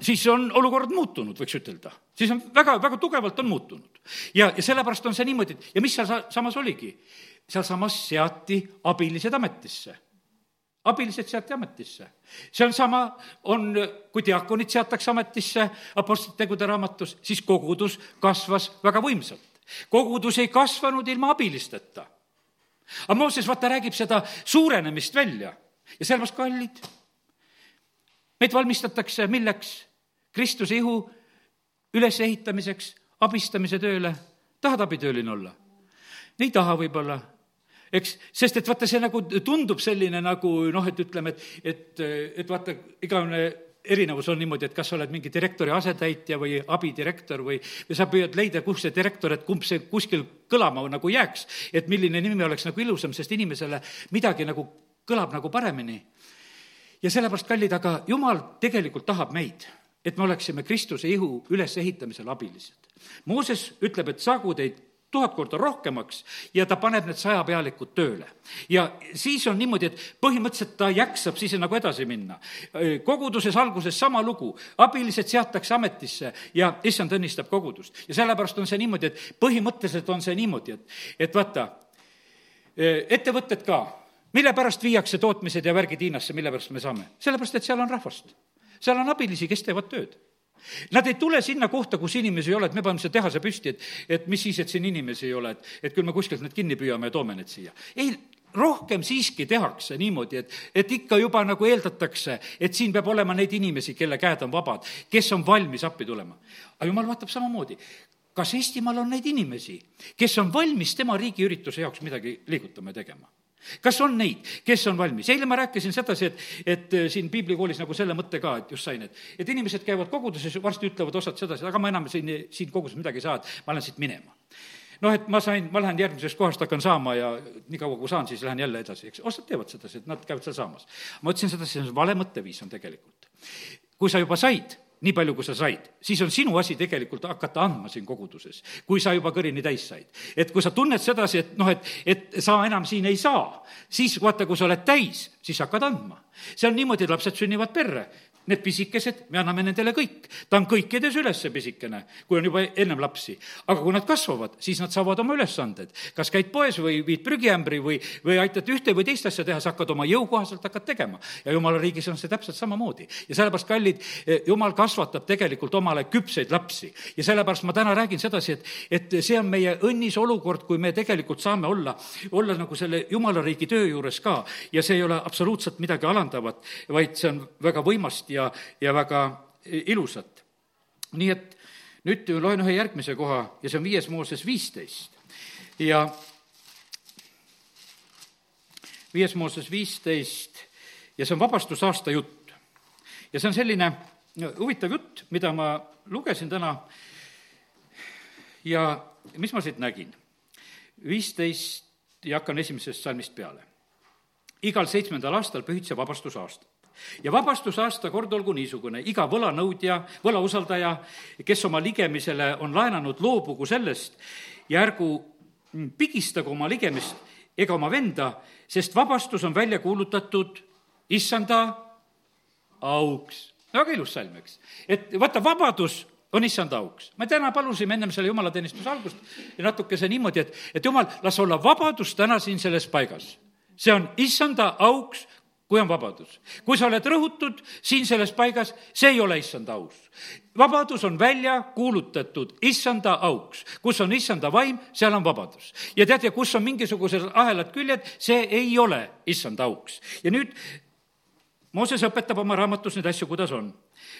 siis on olukord muutunud, võiks ütelda. siis on väga, väga tugevalt on muutunud. ja, ja sellepärast on see niimoodi, et ja mis seal samas oligi? sealsamas seati abilised ametisse abilised seati ametisse. see on sama, on, kui diakonid seatakse ametisse Apostlite tegude raamatus, siis kogudus kasvas väga võimsalt. kogudus ei kasvanud ilma abilisteta. aga Mooses, vaata, räägib seda suurenemist välja ja sellepärast, kallid, meid valmistatakse milleks? Kristuse ihu ülesehitamiseks, abistamise tööle. tahad abitööline olla? ei taha võib-olla eks, sest et vaata, see nagu tundub selline nagu noh, et ütleme, et, et, et vaata, igavene erinevus on niimoodi, et kas sa oled mingi direktori asetäitja või abidirektor või, või sa püüad leida, kus see direktor, et kumb see kuskil kõlama nagu jääks, et milline nimi oleks nagu ilusam, sest inimesele midagi nagu kõlab nagu paremini. ja sellepärast, kallid, aga jumal tegelikult tahab meid, et me oleksime Kristuse ihu ülesehitamisel abilised. Mooses ütleb, et saagu teid tuhat korda rohkemaks ja ta paneb need sajapealikud tööle. ja siis on niimoodi, et põhimõtteliselt ta jaksab siis nagu edasi minna. koguduses alguses sama lugu, abilised seatakse ametisse ja issand õnnistab kogudust. ja sellepärast on see niimoodi, et põhimõtteliselt on see niimoodi, et, et vaata, ettevõtted ka, mille pärast viiakse tootmised ja värgid Hiinasse, mille pärast me saame? sellepärast, et seal on rahvast. seal on abilisi, kes teevad tööd Nad ei tule sinna kohta, kus inimesi ei ole, et me paneme selle tehase püsti, et, et mis siis, et siin inimesi ei ole, et, et küll me kuskilt need kinni püüame ja toome need siia. ei, rohkem siiski tehakse niimoodi, et, et ikka juba nagu eeldatakse, et siin peab olema neid inimesi, kelle käed on vabad, kes on valmis appi tulema. aga jumal vaatab samamoodi, kas Eestimaal on neid inimesi, kes on valmis tema riigiürituse jaoks midagi liigutama ja tegema kas on neid, kes on valmis? eile ma rääkisin sedasi, et, et äh, siin piiblikoolis nagu selle mõtte ka, et just sain, et, et inimesed käivad koguduses, varsti ütlevad osad sedasi, aga ma enam siin, siin koguduses midagi ei saa, et ma lähen siit minema noh, et ma sain, ma lähen järgmisest kohast, hakkan saama ja niikaua, kui saan, siis lähen jälle edasi, eks, osad teevad sedasi, et nad käivad seal saamas. ma ütlesin sedasi, see on vale mõtteviis on tegelikult. kui sa juba said nii palju, kui sa said, siis on sinu asi tegelikult hakata andma siin koguduses, kui sa juba kõrini täis said. et kui sa tunned sedasi, et noh, et, et sa enam siin ei saa, siis vaata, kui sa oled täis, siis hakkad andma. see on niimoodi, et lapsed sünnivad perre need pisikesed, me anname nendele kõik. ta on kõikides üles pisikene, kui on juba ennem lapsi. aga kui nad kasvavad, siis nad saavad oma ülesanded. kas käid poes või viid prügiämbri või, või aitad ühte või teist asja teha, sa hakkad oma jõukohaselt hakkad tegema. ja jumala riigis on see täpselt samamoodi. ja sellepärast, kallid, jumal kasvatab tegelikult omale küpseid lapsi. ja sellepärast ma täna räägin sedasi, et, et see on meie õnnis olukord, kui me tegelikult saame olla, olla nagu selle jumala riigi töö juures ka. ja see ei ole absoluutselt midagi alandavat, vaid see on väga võimast ja, ja väga ilusat. nii et nüüd loen ühe järgmise koha ja see on viies Mooses viisteist ja viies Mooses viisteist ja see on vabastusaasta jutt. ja see on selline huvitav jutt, mida ma lugesin täna ja mis ma siit nägin? viisteist ja hakkan esimesest salmist peale. igal seitsmendal aastal pühitseb vabastusaasta ja vabastusaasta kord olgu niisugune, iga võlanõudja, võlausaldaja, kes oma ligemisele on laenanud, loobugu sellest ja ärgu pigistagu oma ligemist ega oma venda, sest vabastus on välja kuulutatud issanda auks. väga ilus salm, eks. et vaata, vabadus on issand auks. me täna palusime ennem selle jumalateenistuse algust ja natukese niimoodi, et, et jumal, las olla vabadus täna siin selles paigas. see on issanda auks kui on vabadus. kui sa oled rõhutud siin selles paigas, see ei ole issanda aus. vabadus on välja kuulutatud issanda auks. kus on issanda vaim, seal on vabadus. ja tead, ja kus on mingisugused ahelad küljed, see ei ole issanda auks. ja nüüd Mooses õpetab oma raamatus neid asju, kuidas on.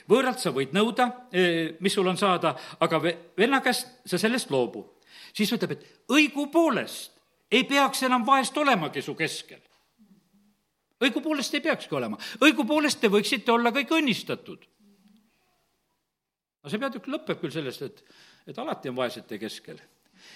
võõralt sa võid nõuda, eh, mis sul on saada, aga venna käest sa sellest loobu. siis ütleb, et õigupoolest ei peaks enam vaest olemagi su keskel õigupoolest ei peakski olema, õigupoolest te võiksite olla kõik õnnistatud. no see peatükk lõpeb küll sellest, et, et alati on vaesete keskel.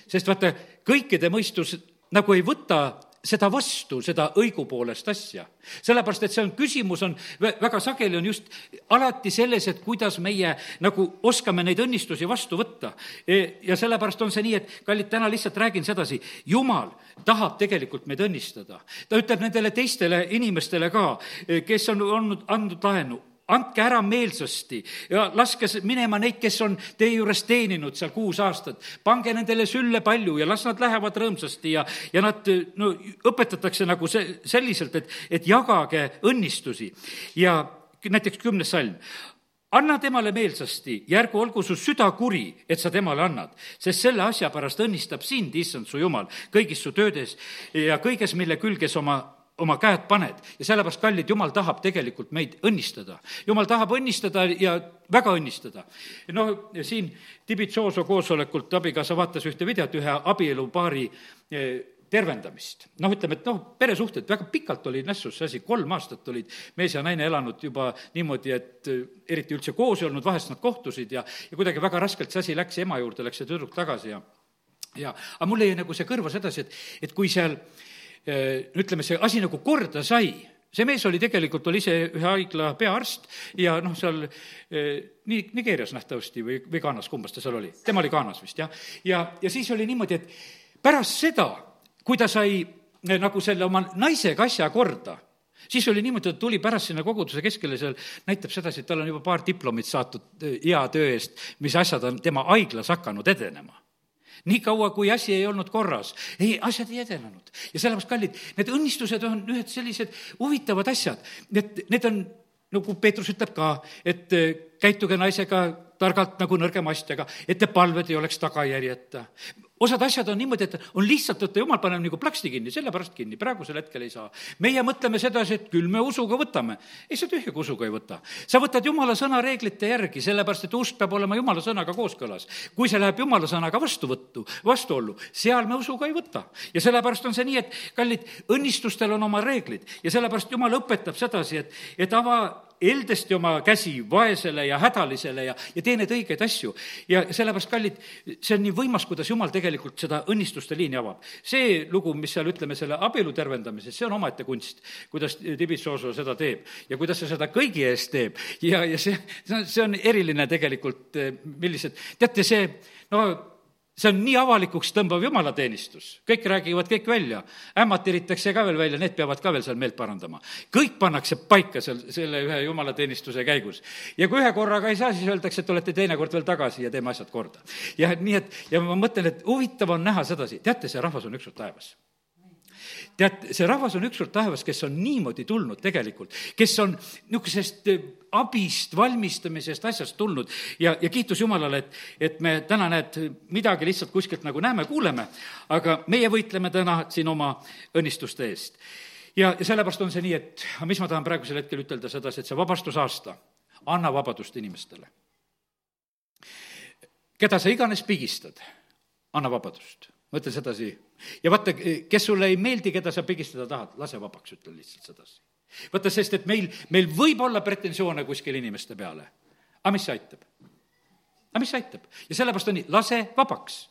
sest vaata, kõikide mõistus nagu ei võta seda vastu, seda õigupoolest asja. sellepärast, et see on, küsimus on, väga sageli on just alati selles, et kuidas meie nagu oskame neid õnnistusi vastu võtta. E, ja sellepärast on see nii, et kallid, täna lihtsalt räägin sedasi, Jumal tahab tegelikult meid õnnistada. ta ütleb nendele teistele inimestele ka, e, kes on olnud, andnud laenu, andke ära meelsasti ja laske minema neid, kes on teie juures teeninud seal kuus aastat. pange nendele sülle palju ja las nad lähevad rõõmsasti ja, ja nad no õpetatakse nagu see, selliselt, et, et jagage õnnistusi. ja näiteks kümnes salm anna temale meelsasti, järgu olgu su süda kuri, et sa temale annad, sest selle asja pärast õnnistab sind, issand su jumal, kõigis su töödes ja kõiges, mille külge sa oma oma käed paned ja sellepärast, kallid, jumal tahab tegelikult meid õnnistada. jumal tahab õnnistada ja väga õnnistada. noh, siin Tibitsooso koosolekult abikaasa vaatas ühte videot ühe abielupaari eh, tervendamist. noh, ütleme, et noh, peresuhted, väga pikalt oli nässus see asi, kolm aastat olid mees ja naine elanud juba niimoodi, et eh, eriti üldse koos ei olnud, vahest nad kohtusid ja, ja kuidagi väga raskelt see asi läks, ema juurde läks see tüdruk tagasi ja ja, aga mul jäi nagu see kõrva sedasi, et, et kui seal Äh, ütleme, see asi nagu korda sai. See mees oli tegelikult, oli ise ühe haigla peaarst ja noh, seal äh, nii Nigeerias nähtavasti või, või Ghanas, kumbas ta seal oli, tema oli Ghanas vist, jah. ja, ja siis oli niimoodi, et pärast seda, kui ta sai äh, nagu selle oma naisega asja korda, siis oli niimoodi, et tuli pärast sinna koguduse keskele, seal näitab sedasi, et tal on juba paar diplomit saadud hea töö eest, mis asjad on tema haiglas hakanud edenema niikaua, kui asi ei olnud korras, ei, asjad ei edenenud. ja sellepärast, kallid, need õnnistused on ühed sellised huvitavad asjad, et need on, nagu Peetrus ütleb ka, et eh, käituge naisega targalt nagu nõrgema astjaga, et te palved ei oleks tagajärjeta osad asjad on niimoodi, et on lihtsalt, et jumal paneb nagu plaksti kinni, sellepärast kinni, praegusel hetkel ei saa. meie mõtleme sedasi, et küll me usuga võtame. ei, sa tühjaga usuga ei võta. sa võtad jumala sõna reeglite järgi, sellepärast et usk peab olema jumala sõnaga kooskõlas. kui see läheb jumala sõnaga vastuvõttu, vastuollu, seal me usuga ei võta. ja sellepärast on see nii, et kallid, õnnistustel on oma reeglid ja sellepärast jumal õpetab sedasi, et, et ava eldesti oma käsi vaesele ja hädalisele ja, ja tee neid õigeid asju. ja sellepärast, kallid, see on nii võimas, kuidas Jumal tegelikult seda õnnistuste liini avab. see lugu, mis seal, ütleme, selle abielu tervendamises, see on omaette kunst, kuidas Tibitsooso seda teeb ja kuidas ta seda kõigi eest teeb ja, ja see, see on, see on eriline tegelikult, millised, teate, see, no see on nii avalikuks tõmbav jumalateenistus, kõik räägivad kõik välja, ämmad tiritakse ka veel välja, need peavad ka veel seal meelt parandama. kõik pannakse paika seal selle ühe jumalateenistuse käigus. ja kui ühe korraga ei saa, siis öeldakse, et olete teinekord veel tagasi ja teeme asjad korda. ja nii, et ja ma mõtlen, et huvitav on näha sedasi, teate, see rahvas on ükskord taevas tead, see rahvas on ükskord taevas, kes on niimoodi tulnud tegelikult, kes on niisugusest eh, abist, valmistamisest, asjast tulnud ja, ja kiitus Jumalale, et, et me täna, näed, midagi lihtsalt kuskilt nagu näeme, kuuleme, aga meie võitleme täna siin oma õnnistuste eest. ja, ja sellepärast on see nii, et mis ma tahan praegusel hetkel ütelda sedasi, et see vabastusaasta, anna vabadust inimestele. keda sa iganes pigistad, anna vabadust ma ütlen sedasi. ja vaata, kes sulle ei meeldi, keda sa pigistada tahad, lase vabaks, ütlen lihtsalt sedasi. vaata, sest et meil, meil võib olla pretensioone kuskil inimeste peale. aga mis aitab? aga mis aitab? ja sellepärast on nii, lase vabaks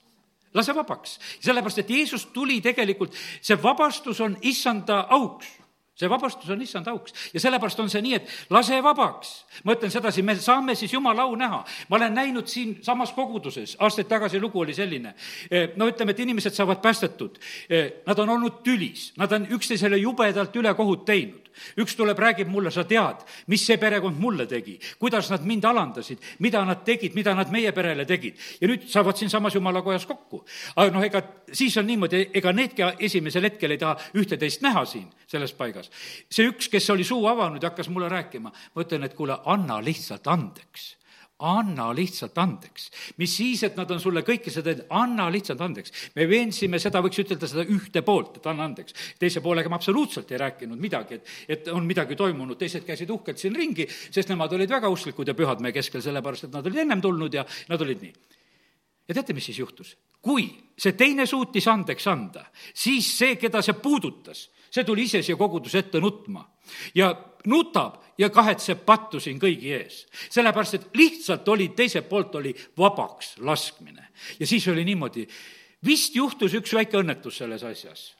lase vabaks. sellepärast, et Jeesus tuli tegelikult, see vabastus on issanda auks see vabastus on issand auks ja sellepärast on see nii, et lase vabaks. ma ütlen sedasi, me saame siis jumala au näha. ma olen näinud siinsamas koguduses, aastaid tagasi lugu oli selline, eh, no ütleme, et inimesed saavad päästetud. Eh, nad on olnud tülis, nad on üksteisele jubedalt ülekohut teinud üks tuleb, räägib mulle, sa tead, mis see perekond mulle tegi, kuidas nad mind alandasid, mida nad tegid, mida nad meie perele tegid. ja nüüd saavad siinsamas jumala kojas kokku. aga noh, ega siis on niimoodi, ega needki esimesel hetkel ei taha ühte-teist näha siin selles paigas. see üks, kes oli suu avanud ja hakkas mulle rääkima, ma ütlen, et kuule, anna lihtsalt andeks anna lihtsalt andeks. mis siis, et nad on sulle kõike seda anna lihtsalt andeks. me veensime seda, võiks ütelda seda ühte poolt, et anna andeks. teise poolega me absoluutselt ei rääkinud midagi, et, et on midagi toimunud, teised käisid uhkelt siin ringi, sest nemad olid väga usklikud ja pühad meie keskel, sellepärast et nad olid ennem tulnud ja nad olid nii. ja teate, mis siis juhtus? kui see teine suutis andeks anda, siis see, keda see puudutas, see tuli ise siia koguduse ette nutma ja nutab ja kahetseb pattu siin kõigi ees. sellepärast, et lihtsalt oli, teiselt poolt oli vabaks laskmine. ja siis oli niimoodi, vist juhtus üks väike õnnetus selles asjas.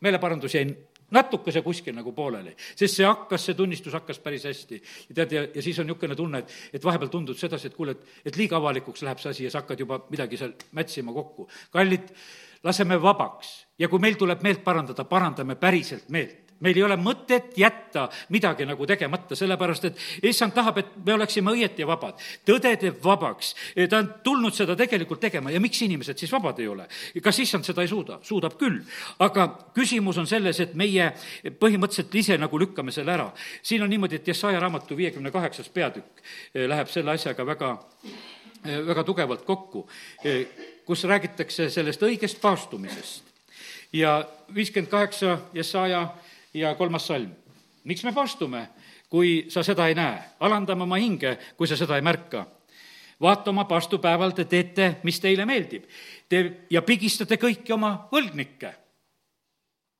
meeleparandus jäi natukese kuskil nagu pooleli, sest see hakkas, see tunnistus hakkas päris hästi. ja tead, ja, ja siis on niisugune tunne, et, et vahepeal tundub sedasi, et kuule, et, et liiga avalikuks läheb see asi ja sa hakkad juba midagi seal mätsima kokku. kallid, laseme vabaks ja kui meil tuleb meelt parandada, parandame päriselt meelt meil ei ole mõtet jätta midagi nagu tegemata, sellepärast et issand tahab, et me oleksime õieti vabad. tõde teeb vabaks. ta on tulnud seda tegelikult tegema ja miks inimesed siis vabad ei ole? kas issand seda ei suuda? suudab küll. aga küsimus on selles, et meie põhimõtteliselt ise nagu lükkame selle ära. siin on niimoodi, et Jesaja raamatu viiekümne kaheksas peatükk eh, läheb selle asjaga väga, eh, väga tugevalt kokku, eh, kus räägitakse sellest õigest paastumisest ja viiskümmend kaheksa Jesaja ja kolmas salm. miks me pastume, kui sa seda ei näe? alandame oma hinge, kui sa seda ei märka. vaata oma pastupäeval te teete, mis teile meeldib. Te ja pigistate kõiki oma võlgnikke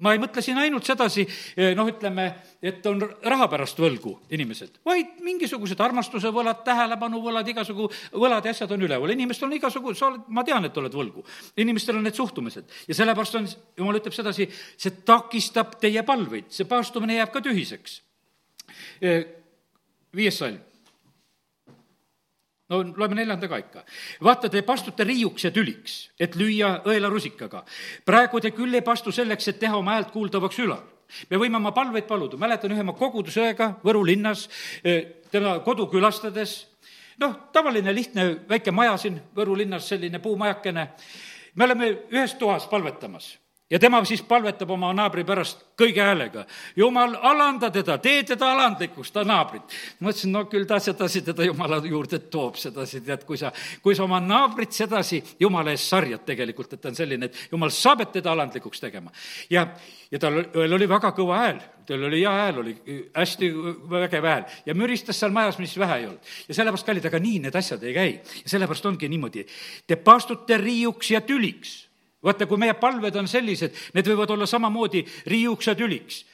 ma ei mõtle siin ainult sedasi, eh, noh, ütleme, et on raha pärast võlgu inimesed, vaid mingisugused armastuse võlad, tähelepanuvõlad, igasugu võlad ja asjad on üleval. inimestel on igasugu, sa oled, ma tean, et oled võlgu. inimestel on need suhtumised ja sellepärast on, jumal ütleb sedasi, see takistab teie palveid, see paastumine jääb ka tühiseks. Eh, viies salm no loeme neljanda ka ikka. vaata, te pastute riiuks ja tüliks, et lüüa õelarusikaga. praegu te küll ei pastu selleks, et teha oma häält kuuldavaks ülal. me võime oma palveid paluda, mäletan ühe oma kogudusõega Võru linnas, eh, tema kodu külastades, noh, tavaline lihtne väike maja siin Võru linnas, selline puumajakene, me oleme ühes toas palvetamas ja tema siis palvetab oma naabri pärast kõige häälega. jumal, alanda teda, tee teda alandlikuks, ta naabrit. mõtlesin, no küll ta sedasi teda jumala juurde toob sedasi, tead, kui sa, kui sa oma naabrit sedasi jumala ees sarjad tegelikult, et ta on selline, et jumal saab, et teda alandlikuks tegema. ja, ja tal oli väga kõva hääl, tal oli hea hääl, oli hästi vägev hääl ja müristas seal majas, mis vähe ei olnud. ja sellepärast, kallid, aga nii need asjad ei käi. ja sellepärast ongi niimoodi, te paastute riiuks ja tüliks vaata, kui meie palved on sellised, need võivad olla samamoodi riiuks ja tüliks.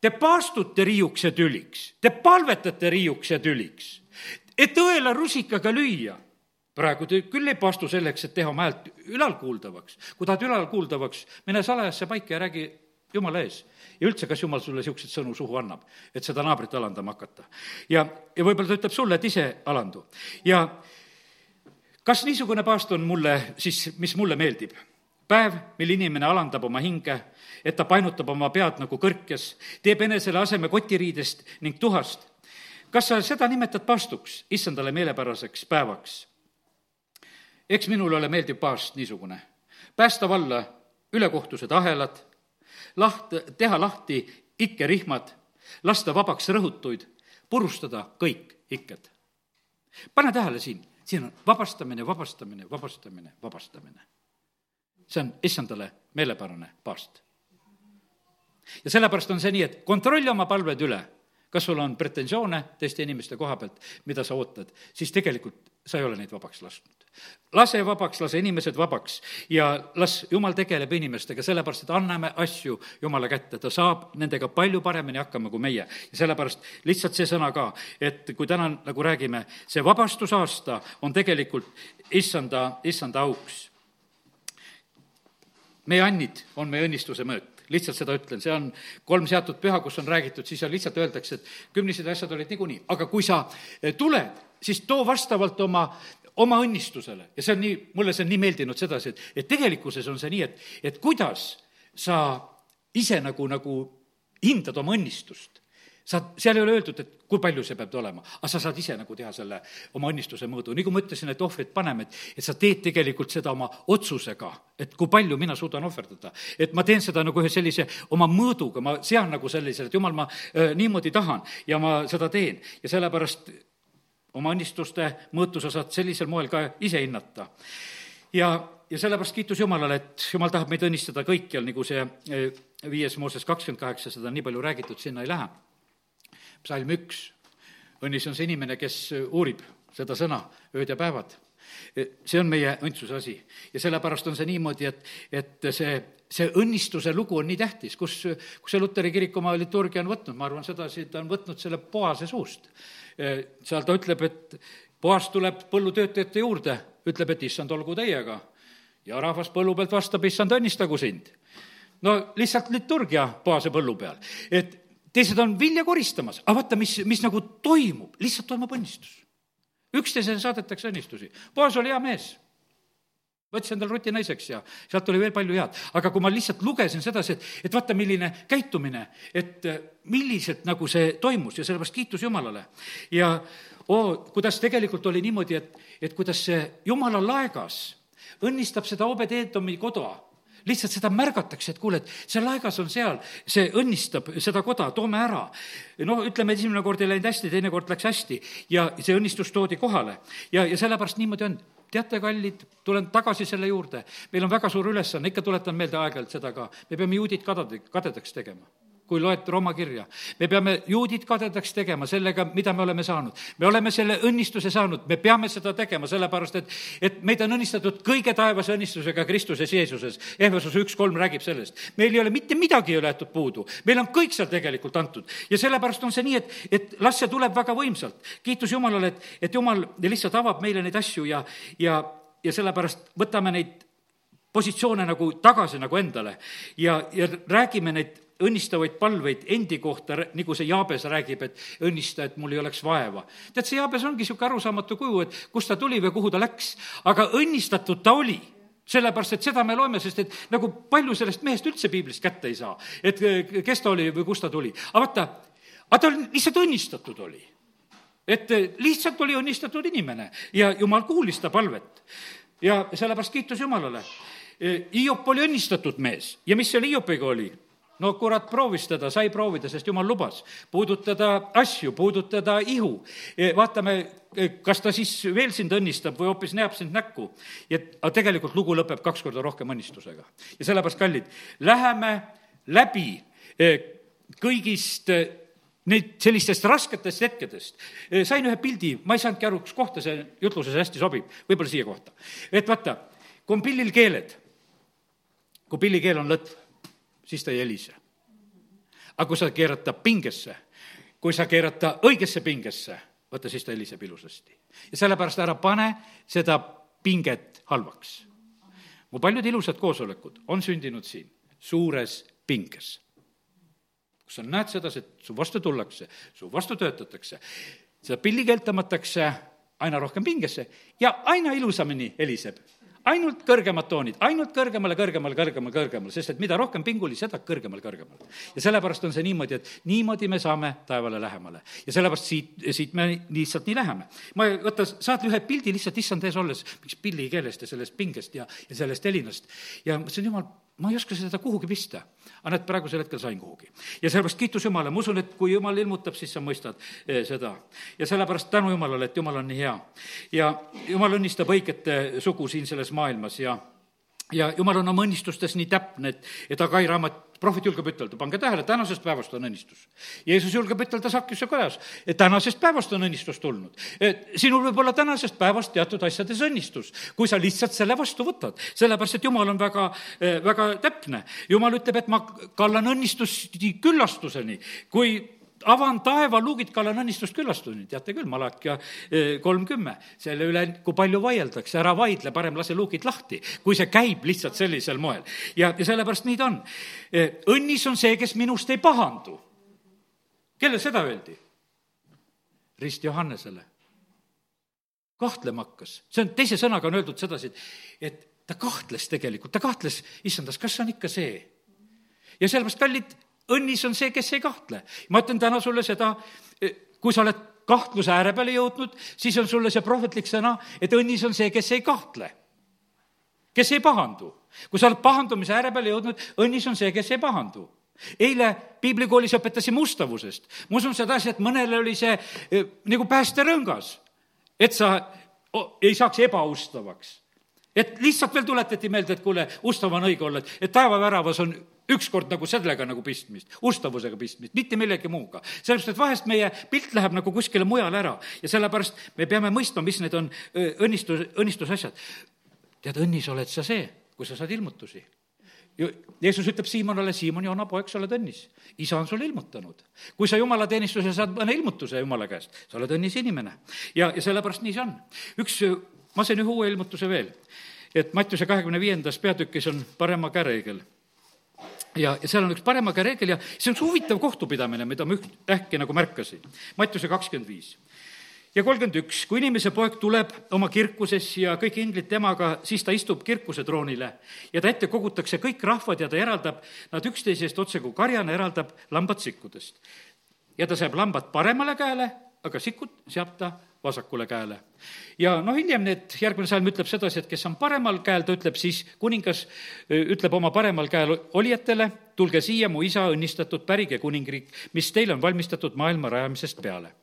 Te paastute riiuks ja tüliks, te palvetate riiuks ja tüliks, et õela rusikaga lüüa. praegu te küll ei paastu selleks, et teha oma häält ülalkuuldavaks. kui tahad ülalkuuldavaks, mine salajasse paika ja räägi jumala ees. ja üldse, kas jumal sulle niisuguseid sõnu suhu annab, et seda naabrit alandama hakata. ja, ja võib-olla ta ütleb sulle, et ise alandu. ja kas niisugune paast on mulle siis, mis mulle meeldib? Päev, mil inimene alandab oma hinge, et ta painutab oma pead nagu kõrkes, teeb enesele aseme kotiriidest ning tuhast. kas sa seda nimetad paastuks, issandale meelepäraseks päevaks? eks minul ole meeldiv paast niisugune, päästa valla ülekohtused ahelad, laht-, teha lahti ikkerihmad, lasta vabaks rõhutuid, purustada kõik ikked. pane tähele siin, siin on vabastamine, vabastamine, vabastamine, vabastamine. See on issandale meelepärane paast. ja sellepärast on see nii, et kontrolli oma palved üle kas sul on pretensioone teiste inimeste koha pealt, mida sa ootad, siis tegelikult sa ei ole neid vabaks lasknud lase vabaks, lase inimesed vabaks ja las Jumal tegeleb inimestega, sellepärast et anname asju Jumala kätte, ta saab nendega palju paremini hakkama kui meie. ja sellepärast lihtsalt see sõna ka, et kui täna nagu räägime, see vabastusaasta on tegelikult issanda, issanda auks. Meie annid on meie õnnistuse mõõt. Lihtsalt seda ütlen, see on kolm seatud püha, kus on räägitud, siis on lihtsalt öeldakse, et kümnised asjad olid niikuinii, aga kui sa tuled, siis too vastavalt oma, oma õnnistusele. Ja see on nii, mulle see on nii meeldinud sedasi, et, et tegelikkuses on see nii, et, et kuidas sa ise nagu, nagu hindad oma õnnistust sa, seal ei ole öeldud, et kui palju see peab olema, aga sa saad ise nagu teha selle oma õnnistuse mõõdu, kui ma ütlesin, et ohvrit paneme, et, et sa teed tegelikult seda oma otsusega, et kui palju mina suudan ohverdada. et ma teen seda nagu ühe sellise oma mõõduga, ma sean nagu sellisele, et jumal, ma äh, niimoodi tahan ja ma seda teen ja sellepärast oma õnnistuste mõõtu sa saad sellisel moel ka ise hinnata. ja, ja sellepärast kiitus Jumalale, et Jumal tahab meid õnnistada kõikjal, nagu see eh, viies Mooses kakskümmend kaheksa, seda on nii palju räägitud, sinna ei lähe. Psalm üks, õnnis on see inimene, kes uurib seda sõna ööd ja päevad. See on meie õndsuse asi. Ja sellepärast on see niimoodi, et, et see, see õnnistuse lugu on nii tähtis, kus, kus see Luteri kirik oma liturgia on võtnud, ma arvan sedasi, ta on võtnud selle Boase suust. seal ta ütleb, et Boas tuleb põllutöötajate juurde, ütleb, et issand, olgu teiega. ja rahvas põllu pealt vastab, issand, õnnistagu sind. no lihtsalt liturgia Boase põllu peal, et teised on vilja koristamas, aga vaata, mis, mis nagu toimub, lihtsalt toimub õnnistus. Üksteisele saadetakse õnnistusi. Boas oli hea mees. Võttis endale rutinaiseks ja sealt oli veel palju head. aga kui ma lihtsalt lugesin sedasi, et, et vaata, milline käitumine, et äh, milliselt nagu see toimus. Ja sellepärast kiitus Jumalale. ja oo kuidas tegelikult oli niimoodi, et, et kuidas see Jumala laegas õnnistab seda Obed-Edomi koda lihtsalt seda märgatakse, et kuule, et see laegas on seal, see õnnistab seda koda, toome ära. no ütleme, esimene kord ei läinud hästi, teine kord läks hästi ja see õnnistus toodi kohale. ja, ja sellepärast niimoodi on teate, kallid, tulen tagasi selle juurde, meil on väga suur ülesanne, ikka tuletan meelde aeg-ajalt seda ka, me peame juudid kaded-, kadedaks tegema kui loed Rooma kirja. me peame juudid kadedaks tegema sellega, mida me oleme saanud. me oleme selle õnnistuse saanud, me peame seda tegema, sellepärast et, et meid on õnnistatud kõige taevase õnnistusega Kristuses Jeesuses. Ehvesuse üks kolm räägib sellest. meil ei ole mitte midagi jäetud puudu, meil on kõik seal tegelikult antud. ja sellepärast on see nii, et, et las see tuleb väga võimsalt. kiitus Jumalale, et, et Jumal lihtsalt avab meile neid asju ja, ja, ja sellepärast võtame neid positsioone nagu tagasi nagu endale ja, ja räägime neid õnnistavaid palveid endi kohta, nagu see Jaabes räägib, et õnnista, et mul ei oleks vaeva. tead, see Jaabes ongi niisugune arusaamatu kuju, et kust ta tuli või kuhu ta läks, aga õnnistatud ta oli sellepärast, et seda me loeme, sest et nagu palju sellest mehest üldse piiblist kätte ei saa, et kes ta oli või kust ta tuli. aga vaata, aga ta lihtsalt õnnistatud oli. et lihtsalt oli õnnistatud inimene ja jumal kuulis ta palvet. ja sellepärast kiitus Jumalale. Hiop oli õnnistatud mees ja mis seal Hiopiga oli? No kurat proovis teda, sai proovida, sest jumal lubas puudutada asju, puudutada ihu. E, vaatame, e, kas ta siis veel sind õnnistab või hoopis näeb sind näkku. ja aga tegelikult lugu lõpeb kaks korda rohkem õnnistusega. ja sellepärast, kallid, läheme läbi e, kõigist neid sellistest rasketest hetkedest. sain ühe pildi, ma ei saanudki aru, kus kohta see jutluses hästi sobib, võib-olla siia kohta. et vaata, kui on pillil keeled, kui pillikeel on lõtv siis ta ei helise. aga kui sa keerad ta pingesse, kui sa keerad ta õigesse pingesse, vaata siis ta heliseb ilusasti. ja sellepärast ära pane seda pinget halvaks. mu paljud ilusad koosolekud on sündinud siin, suures pinges. kus sa näed sedasi, et su vastu tullakse, su vastu töötatakse, seda pillikeelt tõmmatakse aina rohkem pingesse ja aina ilusamini heliseb ainult kõrgemad toonid, ainult kõrgemale, kõrgemale, kõrgemale, kõrgemale, sest et mida rohkem pinguli, seda kõrgemale, kõrgemale. ja sellepärast on see niimoodi, et niimoodi me saame taevale lähemale. ja sellepärast siit, siit me lihtsalt nii läheme. ma võta, saad ühe pildi lihtsalt issand ees olles, miks pilli keelest ja sellest pingest ja, ja sellest helinast. ja ma ütlesin, jumal, ma ei oska seda kuhugi pista. aga näed, praegusel hetkel sain kuhugi. ja sellepärast kiitus Jumala, ma usun, et kui Jumal ilmutab, siis sa mõistad eh, seda. ja sellepärast tänu Jumalale, et Jumal on nii hea. ja Jumal õnnistab õigete sugu siin selles maailmas ja ja jumal on oma õnnistustes nii täpne, et, et Agai raamat, prohvet julgeb ütelda, pange tähele, tänasest päevast on õnnistus. Jeesus julgeb ütelda Sakjuse kojas, et tänasest päevast on õnnistus tulnud. sinul võib olla tänasest päevast teatud asjades õnnistus, kui sa lihtsalt selle vastu võtad. sellepärast, et Jumal on väga, väga täpne. Jumal ütleb, et ma kallan õnnistusi küllastuseni, kui avan taevaluugid, kallan õnnistust küllastuseni, teate küll, Malakia eh, kolm kümme. selle üle, kui palju vaieldakse, ära vaidle, parem lase luugid lahti, kui see käib lihtsalt sellisel moel. ja, ja sellepärast nii ta on. Eh, õnnis on see, kes minust ei pahandu. kellele seda öeldi? Rist Johannesele. kahtlema hakkas, see on, teise sõnaga on öeldud sedasi, et, et ta kahtles tegelikult, ta kahtles, issandas, kas see on ikka see? ja sellepärast, kallid, õnnis on see, kes ei kahtle. ma ütlen täna sulle seda, kui sa oled kahtluse ääre peale jõudnud, siis on sulle see prohvetlik sõna, et õnnis on see, kes ei kahtle. kes ei pahandu. kui sa oled pahandumise ääre peale jõudnud, õnnis on see, kes ei pahandu eile piiblikoolis õpetasime ustavusest. ma usun sedasi, et mõnele oli see eh, nagu päästerõngas, et sa ei saaks ebaustavaks. et lihtsalt veel tuletati meelde, et kuule, ustav on õige olla, et taevaväravas on ükskord nagu sellega nagu pistmist, ustavusega pistmist, mitte millegi muuga. sellepärast, et vahest meie pilt läheb nagu kuskile mujale ära ja sellepärast me peame mõistma, mis need on õnnistus, õnnistusasjad. tead, õnnis oled sa see, kui sa saad ilmutusi. Jeesus ütleb Siimonile, Siimon, Joona poeg, sa oled õnnis. isa on sulle ilmutanud. kui sa jumalateenistuse saad mõne ilmutuse Jumala käest, sa oled õnnis inimene. ja, ja sellepärast nii see on. üks, ma sain ühe uue ilmutuse veel, et Mattiuse kahekümne viiendas peatükis on parema käreõigel ja, ja seal on üks paremaga reegel ja see on üks huvitav kohtupidamine, mida ma äkki nagu märkasin. Mattiuse kakskümmend viis ja kolmkümmend üks, kui inimese poeg tuleb oma kirkuses ja kõik inglid temaga, siis ta istub kirkuse troonile ja ta ette kogutakse kõik rahvad ja ta eraldab nad üksteisest otse kui karjane eraldab lambad sikkudest. ja ta seab lambad paremale käele, aga sikud seab ta vasakule käele. ja noh, hiljem need, järgmine salm ütleb sedasi, et kes on paremal käel, ta ütleb siis, kuningas ütleb oma paremal käel olijatele, tulge siia, mu isa õnnistatud pärige kuningriik, mis teile on valmistatud maailma rajamisest peale.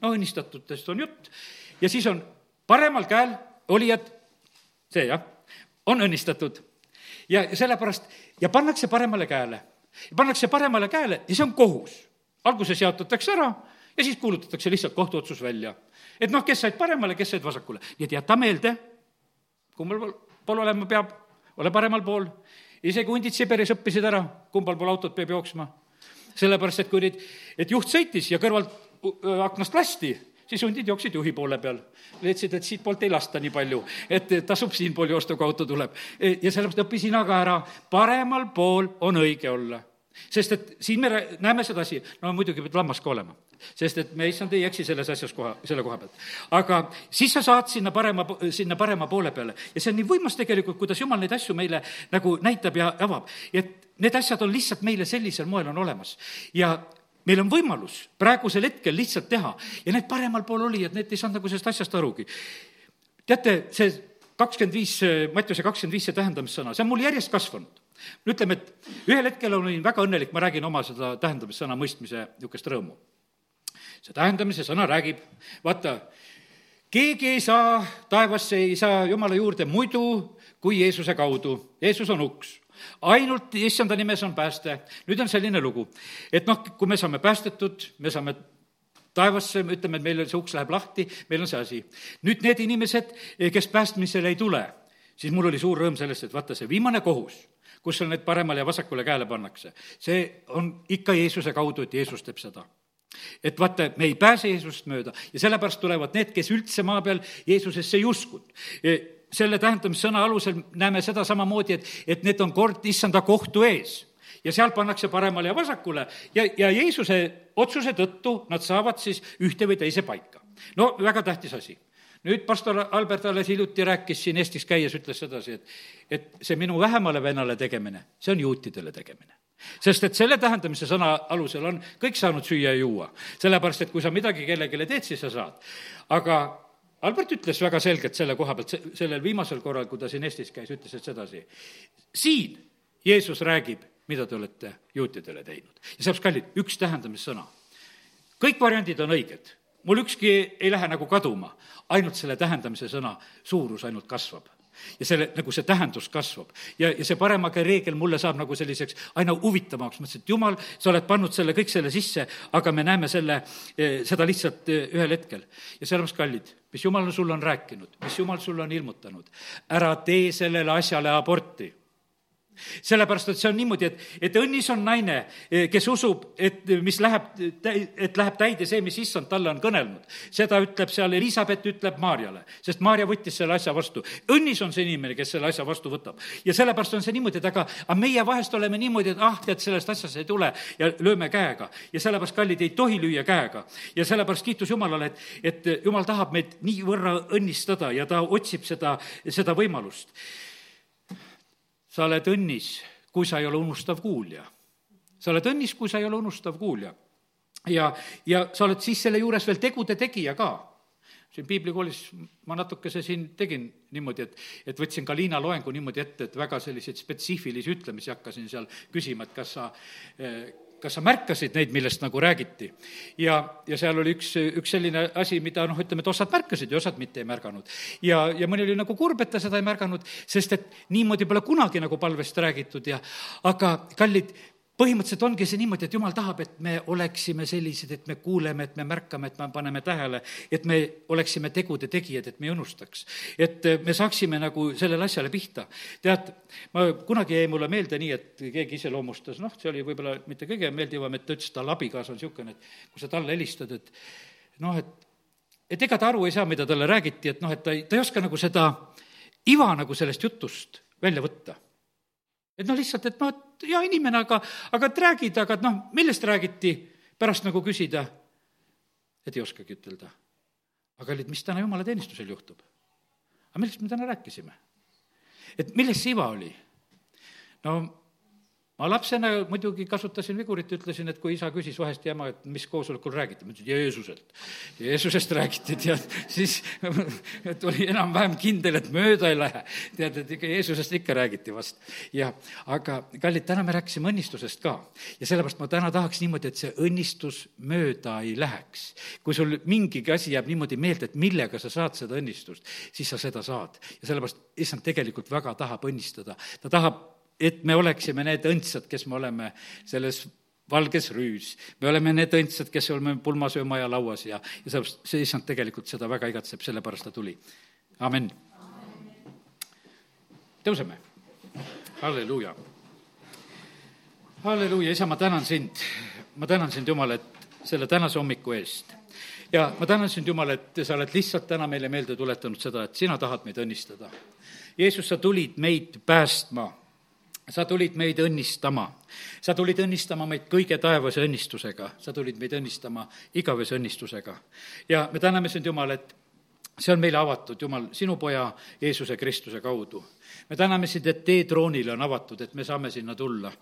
no õnnistatutest on jutt ja siis on paremal käel olijad, see jah, on õnnistatud. ja sellepärast, ja pannakse paremale käele. pannakse paremale käele ja see on kohus. alguses jaotatakse ära ja siis kuulutatakse lihtsalt kohtuotsus välja et noh, kes said paremale, kes said vasakule. nii et jäta meelde, kummal pool, pool olema peab, ole paremal pool. isegi hundid Siberis õppisid ära, kumbal pool autot peab jooksma. sellepärast, et kui nüüd, et juht sõitis ja kõrvalt aknast lasti, siis hundid jooksid juhi poole peal. leidsid, et siitpoolt ei lasta nii palju, et tasub siinpool joosta, kui auto tuleb. ja sellepärast õpi sina ka ära, paremal pool on õige olla sest et siin me näeme sedasi, no muidugi peab lammas ka olema, sest et me, issand, ei eksi selles asjas koha, selle koha pealt. aga siis sa saad sinna parema, sinna parema poole peale ja see on nii võimas tegelikult, kuidas jumal neid asju meile nagu näitab ja avab. et need asjad on lihtsalt meile sellisel moel on olemas ja meil on võimalus praegusel hetkel lihtsalt teha ja need paremal pool olijad, need ei saanud nagu sellest asjast arugi. teate, see kakskümmend viis, Mattiuse kakskümmend viis, see tähendamissõna, see on mul järjest kasvanud ütleme, et ühel hetkel olin väga õnnelik, ma räägin oma seda tähendamissõna mõistmise niisugust rõõmu. see tähendamise sõna räägib, vaata, keegi ei saa taevasse, ei saa Jumala juurde muidu kui Jeesuse kaudu. Jeesus on uks ainult issanda nimes on pääste. nüüd on selline lugu, et noh, kui me saame päästetud, me saame taevasse, me ütleme, et meil see uks läheb lahti, meil on see asi. nüüd need inimesed, kes päästmisele ei tule, siis mul oli suur rõõm sellest, et vaata, see viimane kohus kus sul need paremale ja vasakule käele pannakse. see on ikka Jeesuse kaudu, et Jeesus teeb seda et vaata, me ei pääse Jeesusest mööda ja sellepärast tulevad need, kes üldse maa peal Jeesusesse ei uskunud. E, selle tähendamissõna alusel näeme seda samamoodi, et, et need on kord issanda kohtu ees ja seal pannakse paremale ja vasakule ja, ja Jeesuse otsuse tõttu nad saavad siis ühte või teise paika. no väga tähtis asi nüüd pastor Albert alles hiljuti rääkis siin Eestis käies, ütles sedasi, et, et see minu vähemale vennale tegemine, see on juutidele tegemine sest et selle tähendamise sõna alusel on kõik saanud süüa ja juua. sellepärast, et kui sa midagi kellelegi teed, siis sa saad. aga Albert ütles väga selgelt selle koha pealt, sellel viimasel korral, kui ta siin Eestis käis, ütles, et sedasi, siin Jeesus räägib, mida te olete juutidele teinud. ja seepärast, kallid, üks tähendamissõna. kõik variandid on õiged, mul ükski ei lähe nagu kaduma, ainult selle tähendamise sõna suurus ainult kasvab. Ja selle, nagu see tähendus kasvab. ja, ja see paremaga reegel mulle saab nagu selliseks aina huvitavamaks, mõtlesin, et jumal, sa oled pannud selle, kõik selle sisse, aga me näeme selle, eh, seda lihtsalt eh, ühel hetkel. ja sellepärast, kallid, mis jumal sulle on rääkinud, mis jumal sulle on ilmutanud, ära tee sellele asjale aborti sellepärast, et see on niimoodi, et, et õnnis on naine, eh, kes usub, et mis läheb, et läheb täide see, mis issand talle on kõnelnud. seda ütleb seal Elizabeth, ütleb Maarjale, sest Maarja võttis selle asja vastu. õnnis on see inimene, kes selle asja vastu võtab. ja sellepärast on see niimoodi, et aga, aga meie vahest oleme niimoodi, et ah, tead, sellest asjast ei tule ja lööme käega. ja sellepärast, kallid, ei tohi lüüa käega. ja sellepärast kiitus Jumalale, et, et Jumal tahab meid niivõrra õnnistada ja ta otsib seda, seda võimalust sa oled õnnis, kui sa ei ole unustav kuulja. sa oled õnnis, kui sa ei ole unustav kuulja. ja, ja sa oled siis selle juures veel tegude tegija ka siin piiblikoolis ma natukese siin tegin niimoodi, et, et võtsin ka Liina loengu niimoodi ette, et väga selliseid spetsiifilisi ütlemisi hakkasin seal küsima, et kas sa kas sa märkasid neid, millest nagu räägiti? ja, ja seal oli üks, üks selline asi, mida noh, ütleme, et osad märkasid ja osad mitte ei märganud. ja, ja mõni oli nagu kurb, et ta seda ei märganud, sest et niimoodi pole kunagi nagu palvest räägitud ja aga kallid, põhimõtteliselt ongi see niimoodi, et jumal tahab, et me oleksime sellised, et me kuuleme, et me märkame, et me paneme tähele, et me oleksime tegude tegijad, et me ei unustaks. et me saaksime nagu sellele asjale pihta. tead, ma, kunagi jäi mulle meelde nii, et keegi iseloomustas, noh, see oli võib-olla mitte kõige meeldivam, et ta ütles, tal abikaasa on niisugune, et kui sa talle helistad, et noh, et et ega ta aru ei saa, mida talle räägiti, et noh, et ta ei, ta ei oska nagu seda iva nagu sellest jutust välja võtta et noh, lihtsalt, et noh, et hea inimene, aga, aga et räägid, aga et noh, millest räägiti, pärast nagu küsida, et ei oskagi ütelda. aga kallid, mis täna jumalateenistusel juhtub? aga millest me täna rääkisime? et milles see iva oli? no ma lapsena muidugi kasutasin vigurit, ütlesin, et kui isa küsis vahest ja ema, et mis koosolekul räägiti, ma ütlesin Jeesuselt. Jeesusest räägiti, tead, siis tuli enam-vähem kindel, et mööda ei lähe. tead, et ikka Jeesusest ikka räägiti vast. jah, aga kallid, täna me rääkisime õnnistusest ka. ja sellepärast ma täna tahaks niimoodi, et see õnnistus mööda ei läheks. kui sul mingigi asi jääb niimoodi meelde, et millega sa saad seda õnnistust, siis sa seda saad. ja sellepärast issand tegelikult väga tahab õnnistada. ta tahab et me oleksime need õndsad, kes me oleme selles valges rüüs. me oleme need õndsad, kes oleme pulmasöömaja lauas ja, ja sellepärast see issand tegelikult seda väga igatseb, sellepärast ta tuli. amin. tõuseme. halleluuja. halleluuja, isa, ma tänan sind. ma tänan sind, Jumal, et selle tänase hommiku eest ja ma tänan sind, Jumal, et sa oled lihtsalt täna meile meelde tuletanud seda, et sina tahad meid õnnistada. Jeesus, sa tulid meid päästma sa tulid meid õnnistama. sa tulid õnnistama meid kõige taevase õnnistusega, sa tulid meid õnnistama igavese õnnistusega. ja me täname sind, Jumal, et see on meile avatud, Jumal, sinu poja Jeesuse Kristuse kaudu. me täname sind, et tee troonile on avatud, et me saame sinna tulla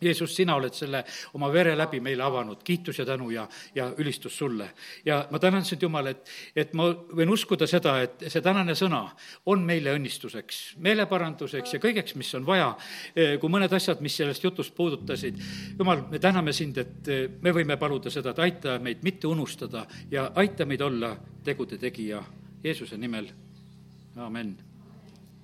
Jeesus, sina oled selle oma vere läbi meile avanud, kiitus ja tänu ja, ja ülistus sulle. ja ma tänan sind, Jumal, et, et ma võin uskuda seda, et see tänane sõna on meile õnnistuseks, meeleparanduseks ja kõigeks, mis on vaja, eh, kui mõned asjad, mis sellest jutust puudutasid. Jumal, me täname sind, et eh, me võime paluda seda, et aita meid mitte unustada ja aita meid olla tegude tegija Jeesuse nimel, amen